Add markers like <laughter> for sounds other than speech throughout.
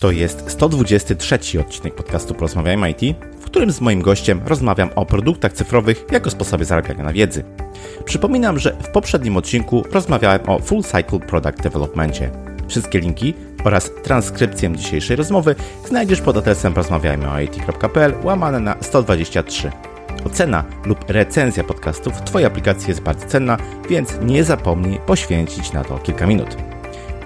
To jest 123 odcinek podcastu Porozmawiajmy IT, w którym z moim gościem rozmawiam o produktach cyfrowych jako sposobie zarabiania na wiedzy. Przypominam, że w poprzednim odcinku rozmawiałem o Full Cycle Product Developmentie. Wszystkie linki oraz transkrypcję dzisiejszej rozmowy znajdziesz pod adresem porozmawiajmyoit.pl łamane na 123. Ocena lub recenzja podcastów w Twojej aplikacji jest bardzo cenna, więc nie zapomnij poświęcić na to kilka minut.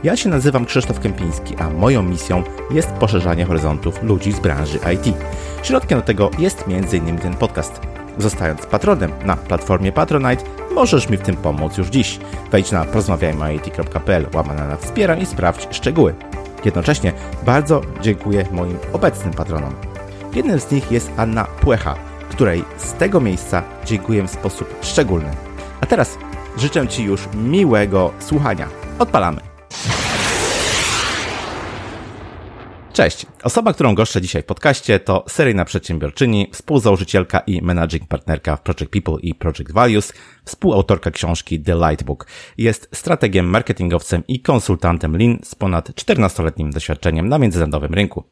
Ja się nazywam Krzysztof Kępiński, a moją misją jest poszerzanie horyzontów ludzi z branży IT. Środkiem do tego jest m.in. ten podcast. Zostając patronem na platformie Patronite, możesz mi w tym pomóc już dziś. Wejdź na porozmawiajmy.it.pl łamane na wspieram i sprawdź szczegóły. Jednocześnie bardzo dziękuję moim obecnym patronom. Jednym z nich jest Anna Płecha, której z tego miejsca dziękuję w sposób szczególny. A teraz życzę Ci już miłego słuchania. Odpalamy! Cześć. Osoba, którą goszczę dzisiaj w podcaście to seryjna przedsiębiorczyni, współzałożycielka i managing partnerka w Project People i Project Values, współautorka książki The Lightbook. Jest strategiem, marketingowcem i konsultantem Lean z ponad 14-letnim doświadczeniem na międzynarodowym rynku.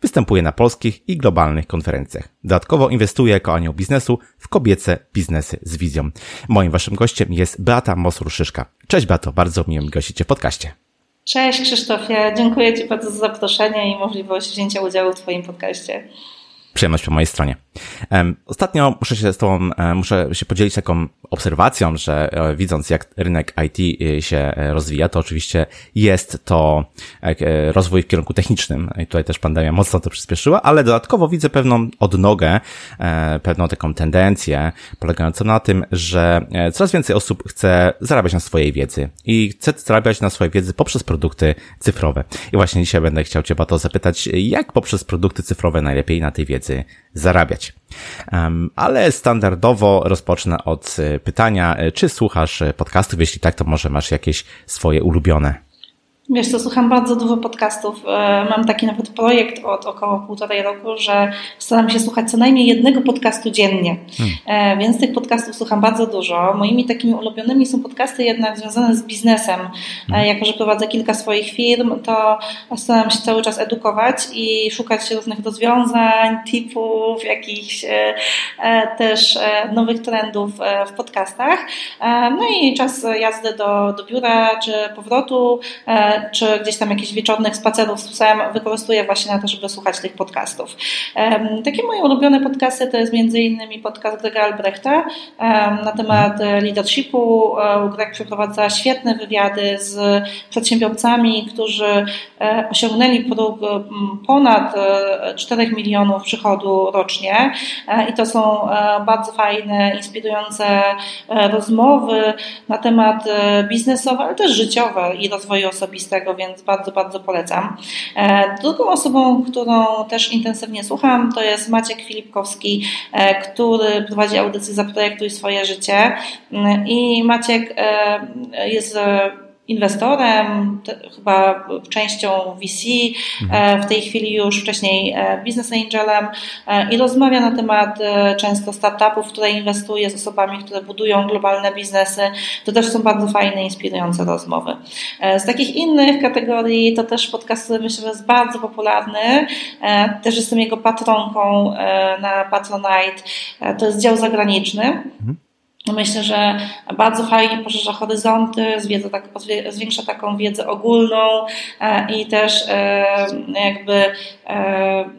Występuje na polskich i globalnych konferencjach. Dodatkowo inwestuje jako anioł biznesu w kobiece biznesy z wizją. Moim waszym gościem jest Beata Mosur-Szyszka. Cześć Beato, bardzo miło mi gościcie w podcaście. Cześć Krzysztofie, dziękuję Ci bardzo za zaproszenie i możliwość wzięcia udziału w Twoim podcaście. Przyjemność po mojej stronie. Ostatnio muszę się z Tobą, muszę się podzielić taką obserwacją, że e, widząc jak rynek IT e, się e, rozwija, to oczywiście jest to rozwój w kierunku technicznym i tutaj też pandemia mocno to przyspieszyła, ale dodatkowo widzę pewną odnogę, pewną taką tendencję polegającą na tym, że coraz więcej osób chce zarabiać na swojej wiedzy i chce zarabiać na swojej wiedzy poprzez produkty cyfrowe. I właśnie dzisiaj będę chciał Cię, Bato, zapytać, jak poprzez produkty cyfrowe najlepiej na tej wiedzy zarabiać. Ale standardowo rozpocznę od e, pytania, e, czy słuchasz e, podcastów? Jeśli tak, to może masz jakieś swoje ulubione. Wiesz co, słucham bardzo dużo podcastów. E, mam taki nawet projekt od około półtorej roku, że staram się słuchać co najmniej jednego podcastu dziennie. Hmm. E, więc tych podcastów słucham bardzo dużo. Moimi takimi ulubionymi są podcasty jednak związane z biznesem. E, hmm. Jako, że prowadzę kilka swoich firm, to staram się cały czas edukować i szukać różnych rozwiązań, tipów, jakichś też nowych trendów w podcastach. No i czas jazdy do, do biura czy powrotu czy gdzieś tam jakichś wieczornych spacerów z psem wykorzystuję właśnie na to, żeby słuchać tych podcastów. Takie moje ulubione podcasty to jest innymi podcast Grega Albrechta na temat leadershipu. E, Greg przeprowadza świetne wywiady z przedsiębiorcami, którzy e, osiągnęli próg ponad 4 e, milionów przychodu rocznie i to są bardzo fajne, inspirujące rozmowy na temat biznesowy, ale też życiowy i rozwoju osobistego tego, więc bardzo, bardzo polecam. E, drugą osobą, którą też intensywnie słucham, to jest Maciek Filipkowski, e, który prowadzi audycję Zaprojektuj swoje życie. I Maciek e, jest inwestorem, chyba częścią VC, mhm. e, w tej chwili już wcześniej e, business angelem e, i rozmawia na temat często startupów, które inwestuje z osobami, które budują globalne biznesy. To też są bardzo fajne, inspirujące rozmowy. Z takich innych kategorii to też podcast, który myślę, że jest bardzo popularny. Też jestem jego patronką na Patronite. To jest dział zagraniczny. Mhm. Myślę, że bardzo fajnie poszerza horyzonty, tak, zwiększa taką wiedzę ogólną e, i też e, jakby e,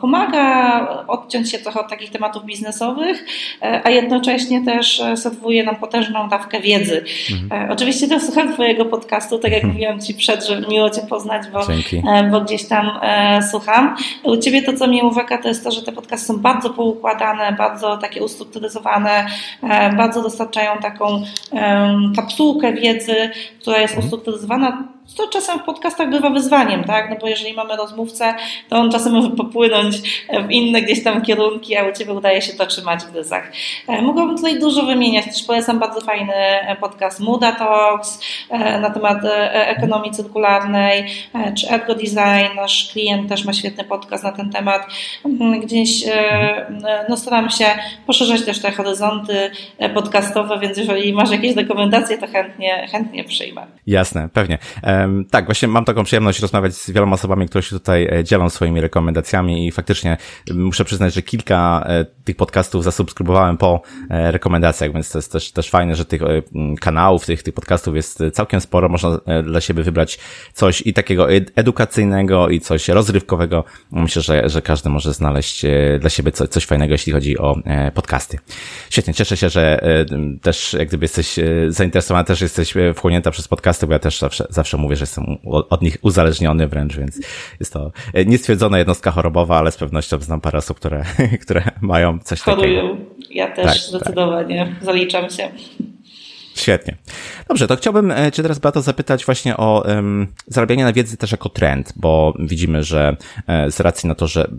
pomaga odciąć się trochę od takich tematów biznesowych, e, a jednocześnie też e, serwuje nam potężną dawkę wiedzy. Mhm. E, oczywiście też słucham Twojego podcastu, tak jak <laughs> mówiłam Ci przed, że miło Cię poznać, bo, bo gdzieś tam słucham. U Ciebie to, co mnie uwaga, to jest to, że te podcasty są bardzo poukładane, bardzo takie ustrukturyzowane, bardzo dostarczają taką kapsułkę wiedzy, która jest mhm. ustrukturyzowana to czasem w podcastach bywa wyzwaniem, tak? No bo jeżeli mamy rozmówcę, to on czasem może popłynąć w inne gdzieś tam kierunki, a u Ciebie udaje się to trzymać w ryzach. E, mogłabym tutaj dużo wymieniać, też polecam bardzo fajny podcast Muda Talks e, na temat e, ekonomii cyrkularnej, czy Ergo Design, nasz klient też ma świetny podcast na ten temat. Mhm, gdzieś no, staram się poszerzać też te horyzonty podcastowe, więc jeżeli masz jakieś rekomendacje, to chętnie, chętnie przyjmę. Jasne, pewnie. Tak, właśnie mam taką przyjemność rozmawiać z wieloma osobami, które się tutaj e, dzielą swoimi rekomendacjami i faktycznie muszę przyznać, że kilka e, tych podcastów zasubskrybowałem po e, rekomendacjach, więc to jest też, też fajne, że tych kanałów, tych, tych podcastów jest całkiem sporo. Można dla siebie wybrać coś i takiego edukacyjnego i coś rozrywkowego. Myślę, że, że każdy może znaleźć dla siebie coś, coś fajnego, jeśli chodzi o podcasty. Świetnie, cieszę się, że też jak gdyby jesteś zainteresowana, też jesteś wchłonięta przez podcasty, bo ja też zawsze, zawsze mówię, że jestem od nich uzależniony wręcz, więc jest to niestwierdzona jednostka chorobowa, ale z pewnością znam parę osób, które, <laughs> które mają coś Chorują. takiego. Ja też tak, zdecydowanie tak. zaliczam się. Świetnie. Dobrze, to chciałbym e, Cię teraz, Beato, zapytać właśnie o um, zarabianie na wiedzy też jako trend, bo widzimy, że e, z racji na to, że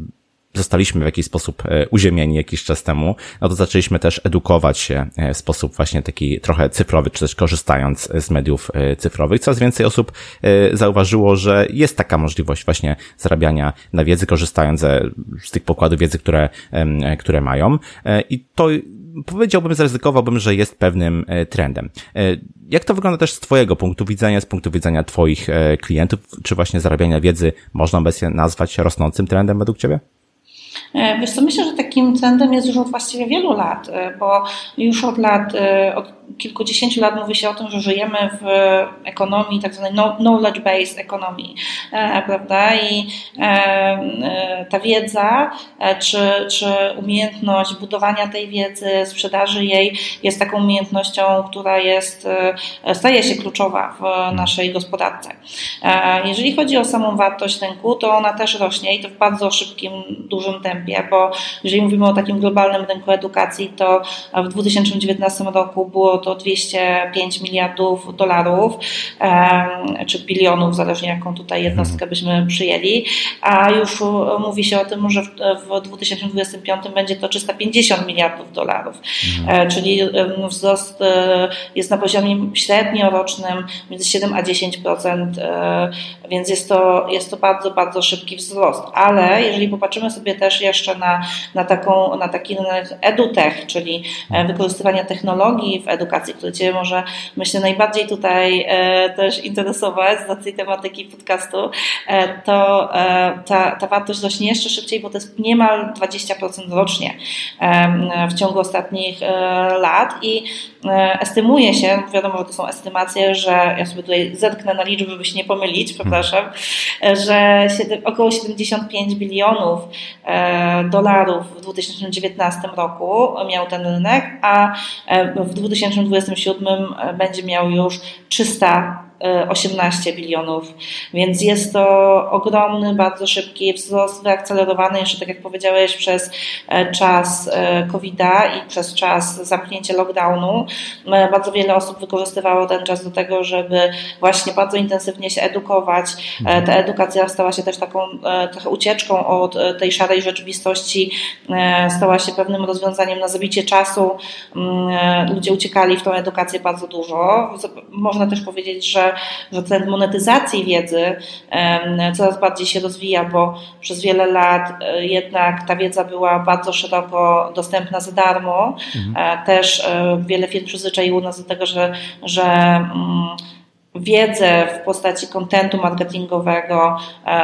zostaliśmy w jakiś sposób e, uziemieni jakiś czas temu, no to zaczęliśmy też edukować się e, w sposób właśnie taki trochę cyfrowy, czy też korzystając z mediów e, cyfrowych. Coraz więcej osób zauważyło, że jest taka możliwość właśnie zarabiania na wiedzy, korzystając z tych pokładów wiedzy, które, które mają. I to powiedziałbym, zaryzykowałbym, że jest pewnym trendem. Jak to wygląda też z Twojego punktu widzenia, z punktu widzenia Twoich klientów? Czy właśnie zarabiania wiedzy można obecnie nazwać rosnącym trendem według Ciebie? E, wiesz co, myślę, że takim trendem jest już od właściwie wielu lat, e, bo już od lat, e, od kilkudziesięciu lat mówi się o tym, że żyjemy w ekonomii, tak zwanej knowledge-based ekonomii, prawda? I ta wiedza, czy, czy umiejętność budowania tej wiedzy, sprzedaży jej jest taką umiejętnością, która jest, staje się kluczowa w naszej gospodarce. Jeżeli chodzi o samą wartość rynku, to ona też rośnie i to w bardzo szybkim, dużym tempie tempie, bo jeżeli mówimy o takim globalnym rynku edukacji, to w 2019 roku było to 205 miliardów dolarów, czy bilionów, zależnie jaką tutaj jednostkę byśmy przyjęli, a już mówi się o tym, że w 2025 będzie to 350 miliardów dolarów, mhm. E, czyli wzrost e, jest na poziomie średniorocznym między 7 a 10%, e, więc jest to, jest to bardzo, bardzo szybki wzrost. Ale jeżeli popatrzymy sobie też jeszcze na, na, taką, na taki edutech, czyli e, wykorzystywanie technologii w edukacji, które Cię może, myślę, najbardziej tutaj e, też interesować z tej tematyki podcastu, e, to ta, ta wartość rośnie jeszcze szybciej, bo to jest niemal 20% rocznie w ciągu ostatnich lat i estymuje się, wiadomo, że to są estymacje, że ja sobie tutaj zetknę na liczbę, żeby się nie pomylić, przepraszam, że około 75 bilionów dolarów w 2019 roku miał ten rynek, a e, w 2027 będzie miał już 300 18 bilionów, więc jest to ogromny, bardzo szybki wzrost, wyakcelerowany jeszcze, tak jak powiedziałeś, przez e, czas e, COVID-a i przez czas zamknięcia lockdownu. E, bardzo wiele osób wykorzystywało ten czas do tego, żeby właśnie bardzo intensywnie się edukować. Ta edukacja stała się też taką trochę ucieczką od tej szarej rzeczywistości, stała się pewnym rozwiązaniem na zabicie czasu. Mm, ludzie uciekali w tą edukację bardzo dużo. Można też powiedzieć, że że, trend monetyzacji wiedzy coraz bardziej się rozwija, bo przez wiele lat e, jednak ta wiedza była bardzo szeroko dostępna za darmo. Mhm. E, też e, wiele firm przyzwyczaiło nas do tego, że, że mm, wiedzę w postaci kontentu marketingowego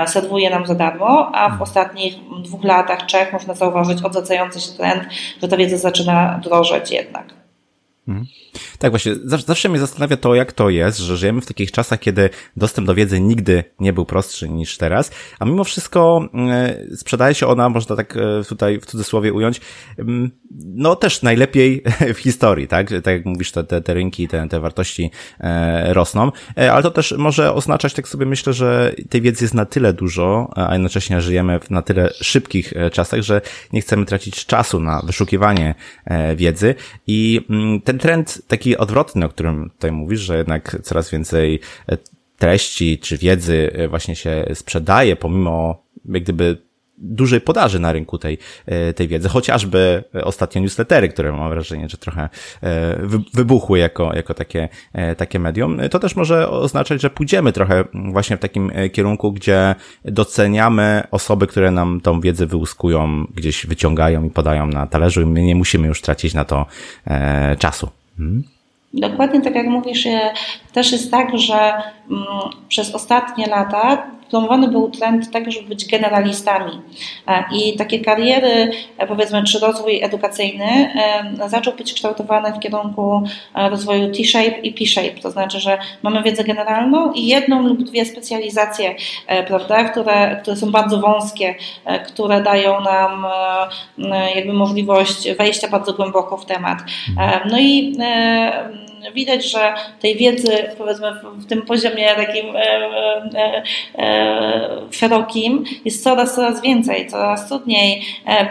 serwuje nam za darmo, a w mhm. ostatnich dwóch latach, trzech można zauważyć odwracający się trend, że ta wiedza zaczyna drożeć jednak. Mhm. Tak, właśnie, zawsze mnie zastanawia to, jak to jest, że żyjemy w takich czasach, kiedy dostęp do wiedzy nigdy nie był prostszy niż teraz, a mimo wszystko e, sprzedaje się ona, można tak e, tutaj w cudzysłowie ująć, mm, no też najlepiej <laughs> w historii, tak? Tak jak mówisz, te, te, te rynki, te, te wartości e, rosną, ale to też może oznaczać, tak sobie myślę, że tej wiedzy jest na tyle dużo, a jednocześnie żyjemy w na tyle szybkich czasach, że nie chcemy tracić czasu na wyszukiwanie wiedzy i mm, ten trend taki odwrotny, o którym tutaj mówisz, że jednak coraz więcej e, treści czy wiedzy e, właśnie się sprzedaje, pomimo jak gdyby dużej podaży na rynku tej, e, tej wiedzy, chociażby ostatnie newslettery, które mam wrażenie, że trochę wybuchły jako, jako takie, takie medium, to też może oznaczać, że pójdziemy trochę właśnie w takim kierunku, gdzie doceniamy osoby, które nam tą wiedzę wyłuskują, gdzieś wyciągają i podają na talerzu i my nie musimy już tracić na to czasu. Hmm? Dokładnie tak jak mówisz, też jest tak, że przez ostatnie lata promowany był trend tego, żeby być generalistami. E, I takie kariery, e, powiedzmy, czy rozwój edukacyjny e, zaczął być kształtowany w kierunku rozwoju T-shape i P-shape. To znaczy, że mamy wiedzę generalną i jedną lub dwie specjalizacje, prawda, które, które są bardzo wąskie, które dają nam jakby możliwość wejścia bardzo głęboko w temat. No i widać, że tej wiedzy powiedzmy w tym poziomie takim e, e, e, szerokim jest coraz, coraz więcej, coraz trudniej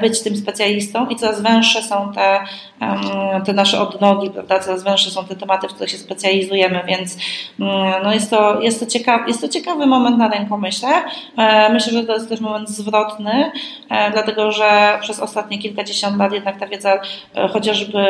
być tym specjalistą i coraz węższe są te, te nasze odnogi, prawda? coraz węższe są te tematy, w których się specjalizujemy, więc mm, no jest, to, jest, to ciekawy, jest to ciekawy moment na rynku, myślę. Myślę, że to jest też moment zwrotny, dlatego że przez ostatnie kilkadziesiąt lat jednak ta wiedza chociażby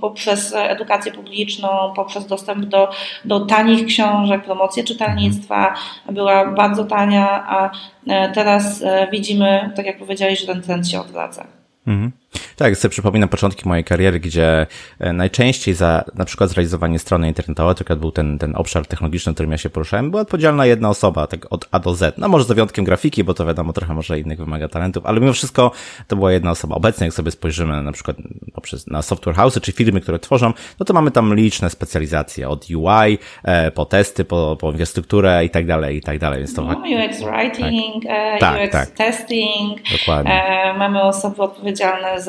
poprzez edukację publiczną, poprzez dostęp do, do tanich książek, promocję czytelnictwa była bardzo tania, a e, teraz e, widzimy, tak jak powiedziałeś, że ten trend się odwraca. Mhm. Tak, sobie przypominam początki mojej kariery, gdzie e, najczęściej za na przykład zrealizowanie strony internetowej, to był ten, ten obszar technologiczny, w którym ja się poruszałem, była odpowiedzialna jedna osoba, tak od A do Z. No może z wyjątkiem grafiki, bo to wiadomo, trochę może innych wymaga talentów, ale mimo wszystko to była jedna osoba. Obecnie, jak sobie spojrzymy na przykład poprzez, na software house'y czy firmy, które tworzą, no to mamy tam liczne specjalizacje, od UI, e, po testy, po, po infrastrukturę i tak dalej, i tak dalej. Więc to... No, UX writing, tak. E, tak, UX tak. testing. Dokładnie. Mamy osoby odpowiedzialne za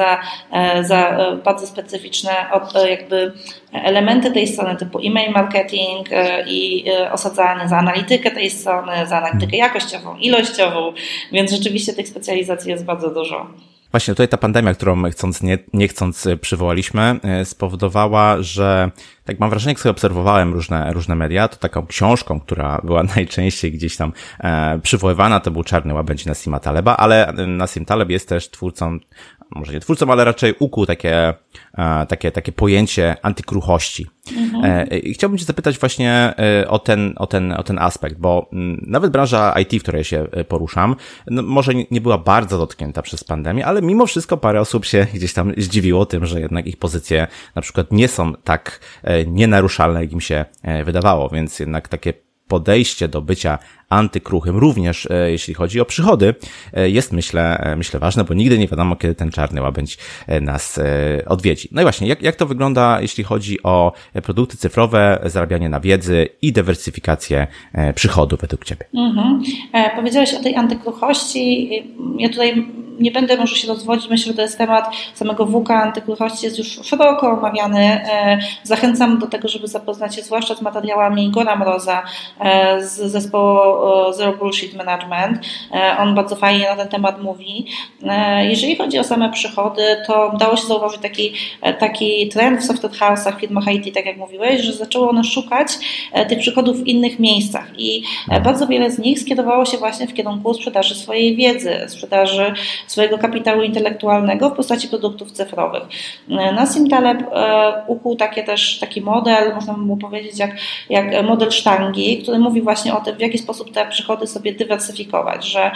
E, za e, bardzo specyficzne e, jakby elementy tej strony typu e-mail marketing i osadzanie za analitykę tej strony, za analitykę jakościową, ilościową, więc rzeczywiście tych specjalizacji jest bardzo dużo. Właśnie tutaj ta pandemia, którą chcąc, nie, nie chcąc przywolaliśmy, spowodowała, że tak mam wrażenie, jak sobie obserwowałem różne, różne media, to taką książką, która była <laughs> najczęściej gdzieś tam e, przywoływana, to był Czarny Łabędź Nassima Taleba, ale Nassim Taleb jest też twórcą może nie twórcą, ale raczej ukuł takie, e, takie, takie pojęcie antykruchości. Mhm. E, I chciałbym Cię zapytać właśnie e, o ten, o ten, o ten aspekt, bo mm, nawet branża IT, w której się poruszam, no może nie była bardzo dotknięta przez pandemię, ale mimo wszystko parę osób się <laughs> gdzieś tam zdziwiło tym, że jednak ich pozycje na przykład nie są tak nienaruszalne, jak im się wydawało, więc jednak takie podejście do bycia antykruchym, również e, jeśli chodzi o przychody, e, jest myślę, e, myślę ważne, bo nigdy nie wiadomo, kiedy ten czarny łabędź nas odwiedzi. No i właśnie, jak, jak to wygląda, jeśli chodzi o produkty cyfrowe, zarabianie na wiedzy i dywersyfikację przychodu według Ciebie? Mhm. Powiedziałeś o tej antykruchości. Ja tutaj nie będę może się rozwodzić, myślę, że to jest temat samego WUKA, antykruchości jest już szeroko omawiany. Zachęcam do tego, żeby zapoznać się zwłaszcza z materiałami Gora Mroza z zespołu Zero Bullshit Management. E, on bardzo fajnie na ten temat mówi. E, jeżeli chodzi o same przychody, to dało się zauważyć taki, e, taki trend w software house'ach, firmach IT, tak jak mówiłeś, że zaczęło one szukać tych przychodów w innych miejscach i bardzo wiele z nich skierowało się właśnie w kierunku sprzedaży swojej wiedzy, sprzedaży swojego kapitału intelektualnego w postaci produktów cyfrowych. Nassim Taleb ukuł takie też taki model, można by mu powiedzieć, jak, jak model sztangi, który mówi właśnie o tym, w jaki sposób te przychody sobie dywersyfikować, że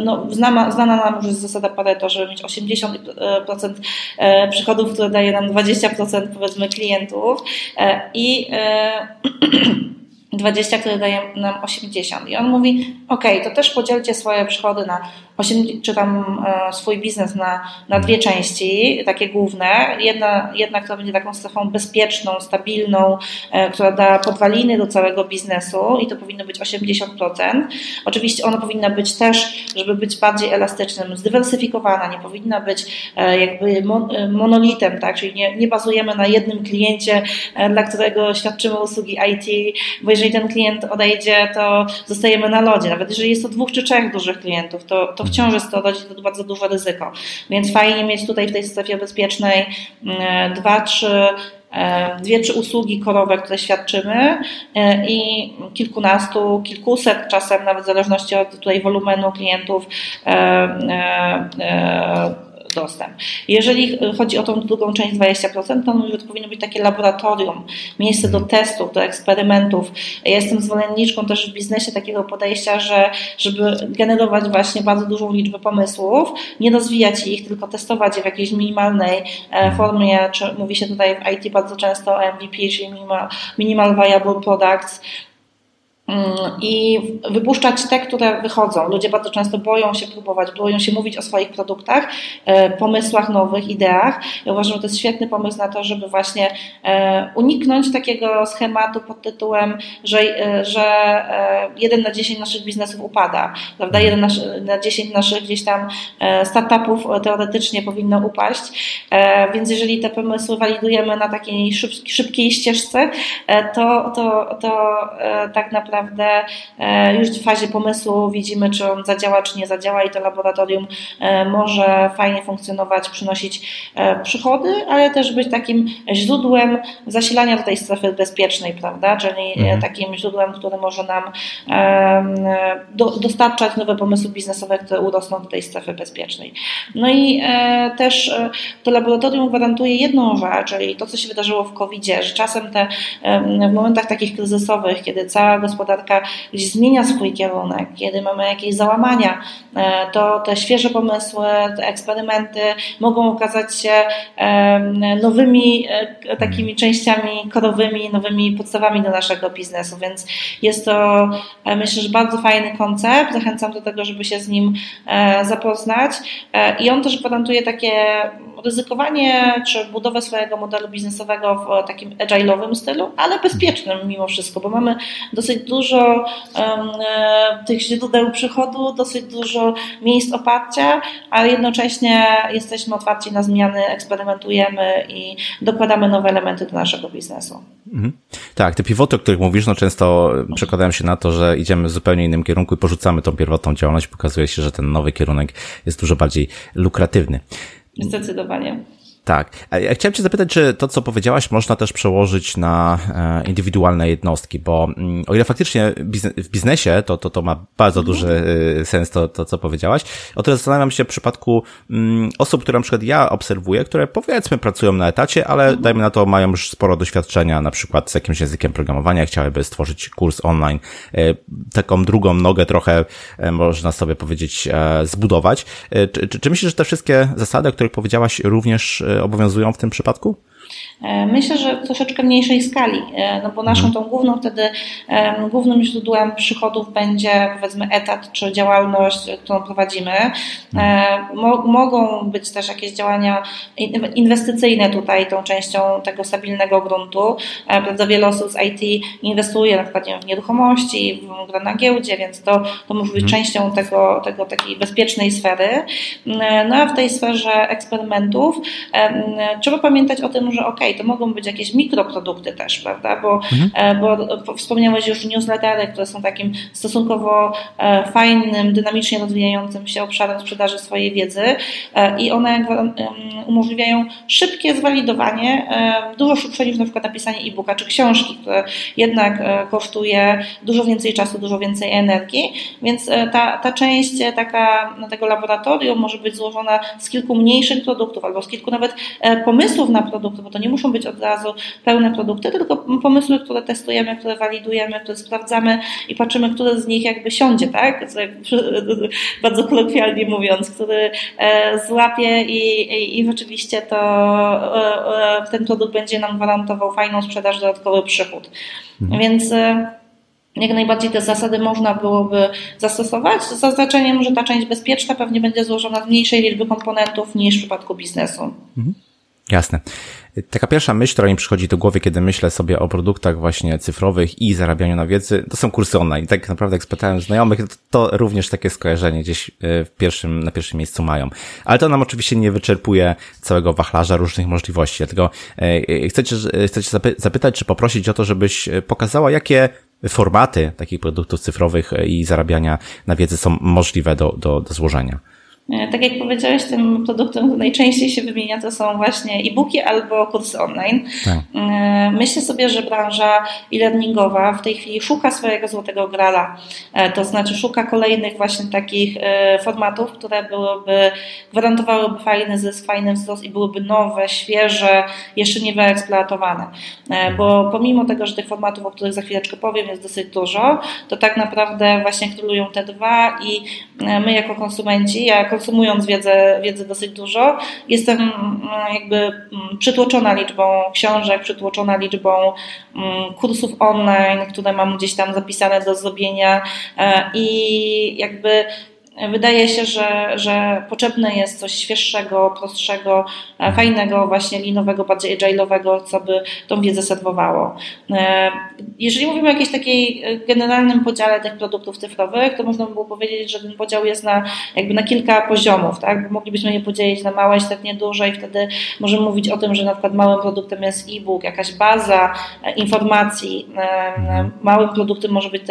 no, znana, znana nam już jest zasada Pareto, żeby mieć 80% e, przychodów, które daje nam 20% powiedzmy klientów e, i <clears throat> 20, które daje nam 80. I on mówi, ok, to też podzielcie swoje przychody na 8, czy tam e, swój biznes na, na dwie części, takie główne. Jedna, jedna, która będzie taką strefą bezpieczną, stabilną, e, która da podwaliny do całego biznesu i to powinno być 80%. Oczywiście ona powinna być też, żeby być bardziej elastycznym, zdywersyfikowana, nie powinna być e, jakby monolitem, tak? czyli nie, nie bazujemy na jednym kliencie, dla którego świadczymy usługi IT, bo jeżeli ten klient odejdzie, to zostajemy na lodzie. Nawet jeżeli jest to dwóch czy trzech dużych klientów, to, to wciąż jest to to bardzo duże ryzyko. Więc fajnie mieć tutaj w tej strefie bezpiecznej mm, dwa, trzy e, dwie, trzy usługi korowe, które świadczymy e, i kilkunastu, kilkuset, czasem nawet w zależności od tutaj wolumenu klientów, Jeżeli chodzi o tą drugą część 20%, to mówię, to powinno być takie laboratorium, miejsce do testów, do eksperymentów. Ja jestem zwolenniczką też w biznesie takiego podejścia, że żeby generować właśnie bardzo dużą liczbę pomysłów, nie rozwijać ich, tylko testować je w jakiejś minimalnej e, formie, czy mówi się tutaj w IT bardzo często o MVP, czyli minimal, minimal viable products, i wypuszczać te, które wychodzą. Ludzie bardzo często boją się próbować, boją się mówić o swoich produktach, e, pomysłach, nowych ideach. Ja uważam, że to jest świetny pomysł na to, żeby właśnie e, uniknąć takiego schematu pod tytułem, że, e, że jeden na dziesięć naszych biznesów upada, prawda? Jeden na dziesięć naszych gdzieś tam startupów teoretycznie powinno upaść, więc jeżeli te pomysły walidujemy na takiej szybkiej ścieżce, to, to, to tak naprawdę naprawdę e, już w fazie pomysłu widzimy, czy on zadziała, czy nie zadziała i to laboratorium e, może fajnie funkcjonować, przynosić e, przychody, ale też być takim źródłem zasilania do tej strefy bezpiecznej, prawda? Czyli mhm. takim źródłem, które może nam do, dostarczać nowe pomysły biznesowe, które urosną do tej strefy bezpiecznej. No i też to laboratorium gwarantuje jedną rzecz, czyli to, co się wydarzyło w COVID-zie, że czasem te, w momentach takich kryzysowych, kiedy cała gospodarka gospodarka gdzieś zmienia swój kierunek, kiedy mamy jakieś załamania, e, to te świeże pomysły, te eksperymenty mogą okazać się nowymi e, takimi częściami korowymi, nowymi podstawami do naszego biznesu, więc jest to e, myślę, że bardzo fajny koncept. Zachęcam do tego, żeby się z nim zapoznać i on też gwarantuje takie ryzykowanie czy budowę swojego modelu biznesowego w takim agile'owym stylu, ale bezpiecznym mimo wszystko, bo mamy dosyć dużo um, tych źródeł przychodu, dosyć dużo miejsc oparcia, ale jednocześnie jesteśmy otwarci na zmiany, eksperymentujemy i dokładamy nowe elementy do naszego biznesu. Mhm. Tak, te pivoty, o których mówisz, no często przekładają się na to, że idziemy w zupełnie innym kierunku i porzucamy tą pierwotną działalność. Pokazuje się, że ten nowy kierunek jest dużo bardziej lukratywny. Zdecydowanie. Tak. Ja chciałem Cię zapytać, czy to, co powiedziałaś, można też przełożyć na e, indywidualne jednostki, bo mm, o ile faktycznie w biznesie to, to, to ma bardzo mhm. duży e, sens to, to, co powiedziałaś, o tyle zastanawiam się w przypadku mm, osób, które na przykład ja obserwuję, które powiedzmy pracują na etacie, ale mhm. dajmy na to mają już sporo doświadczenia, na przykład z jakimś językiem programowania, chciałyby stworzyć kurs online, e, taką drugą nogę trochę, można sobie powiedzieć, zbudować. Czy, czy, czy myślisz, że te wszystkie zasady, o których powiedziałaś, również obowiązują w tym przypadku? E, myślę, że w troszeczkę mniejszej skali, e, no bo naszą mhm. tą główną wtedy, głównym źródłem przychodów będzie powiedzmy etat czy działalność, którą prowadzimy. E, mhm. Mogą być też jakieś działania inwestycyjne tutaj tą częścią tego stabilnego gruntu. Prawda, wiele osób z IT inwestuje na przykład w nieruchomości, w na giełdzie, więc to, to może być mhm. częścią tego, tego takiej bezpiecznej sfery. No a w tej sferze eksperymentów trzeba pamiętać o tym, że ok, to mogą być jakieś mikroprodukty też, prawda? Bo, mhm. E, bo wspomniałeś już newslettery, które są takim stosunkowo e, fajnym, dynamicznie rozwijającym się obszarem sprzedaży swojej wiedzy e, i one umożliwiają szybkie zwalidowanie, dużo szybsze niż na przykład napisanie e-booka czy książki, które jednak kosztuje dużo więcej czasu, dużo więcej energii, więc ta, ta część taka tego laboratorium może być złożona z kilku mniejszych produktów albo z kilku nawet pomysłów na produkty, bo to nie muszą być od razu pełne produkty, tylko pomysły, które testujemy, które walidujemy, które sprawdzamy i patrzymy, który z nich jakby siądzie, tak? <laughs> Bardzo kolokwialnie mówiąc, który e, złapie i, i, i rzeczywiście to e, e, ten produkt będzie nam gwarantował fajną sprzedaż, dodatkowy przychód. Mhm. Więc jak najbardziej te zasady można byłoby zastosować, z zaznaczeniem, że ta część bezpieczna pewnie będzie złożona z mniejszej liczby komponentów niż w przypadku biznesu. Mhm. Jasne. Taka pierwsza myśl, która mi przychodzi do głowy, kiedy myślę sobie o produktach właśnie cyfrowych i zarabianiu na wiedzy, to są kursy online. Tak naprawdę jak spytałem znajomych, to, to również takie skojarzenie gdzieś e, w pierwszym, na pierwszym miejscu mają. Ale to nam oczywiście nie wyczerpuje całego wachlarza różnych możliwości. Dlatego e, chcę cię, chcę cię zapytać, czy poprosić o to, żebyś pokazała, jakie formaty takich produktów cyfrowych i zarabiania na wiedzy są możliwe do, do, do złożenia. E, tak jak powiedziałeś, tym produktem, który najczęściej się wymienia, to są właśnie e-booki albo kursy online. Tak. E, myślę sobie, że branża e-learningowa w tej chwili szuka swojego złotego grala, e, to znaczy szuka kolejnych właśnie takich formatów, które byłyby, gwarantowałyby fajny zysk, fajny wzrost i byłyby nowe, świeże, jeszcze nie wyeksploatowane. Bo pomimo tego, że tych formatów, o których za chwileczkę powiem, jest dosyć dużo, to tak naprawdę właśnie królują te dwa i my jako konsumenci, jako konsumując wiedzę, wiedzę dosyć dużo, jestem mm, jakby mm, przytłoczona liczbą książek, przytłoczona liczbą mm, kursów online, które mam gdzieś tam zapisane do zrobienia. E, i jakby Wydaje się, że, że potrzebne jest coś świeższego, prostszego, e, fajnego, właśnie linowego, bardziej agile'owego, co by tą wiedzę serwowało. E, jeżeli mówimy o jakimś takiej e, generalnym podziale tych produktów cyfrowych, to można by było powiedzieć, że ten podział jest na, jakby na kilka poziomów, tak? Moglibyśmy je podzielić na małe, średnie, duże i wtedy możemy mówić o tym, że na przykład małym produktem jest e-book, jakaś baza informacji. Małym produktem może być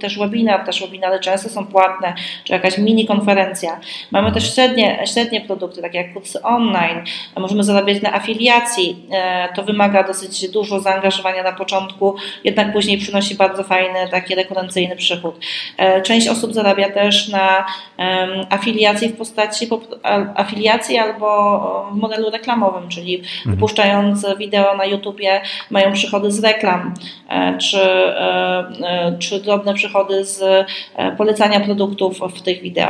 też webinar, też webinary często są płatne, czy jakaś mini mini konferencja. Mamy też średnie, średnie produkty, takie jak kursy online. Możemy zarabiać na afiliacji. E, to wymaga dosyć dużo zaangażowania na początku, jednak później przynosi bardzo fajny, taki rekurencyjny przychód. E, część osób zarabia też na afiliacji w postaci afiliacji albo w modelu reklamowym, czyli mhm. wypuszczając wideo na YouTubie mają przychody z reklam, e, czy, czy drobne przychody z polecania produktów w tych wideo.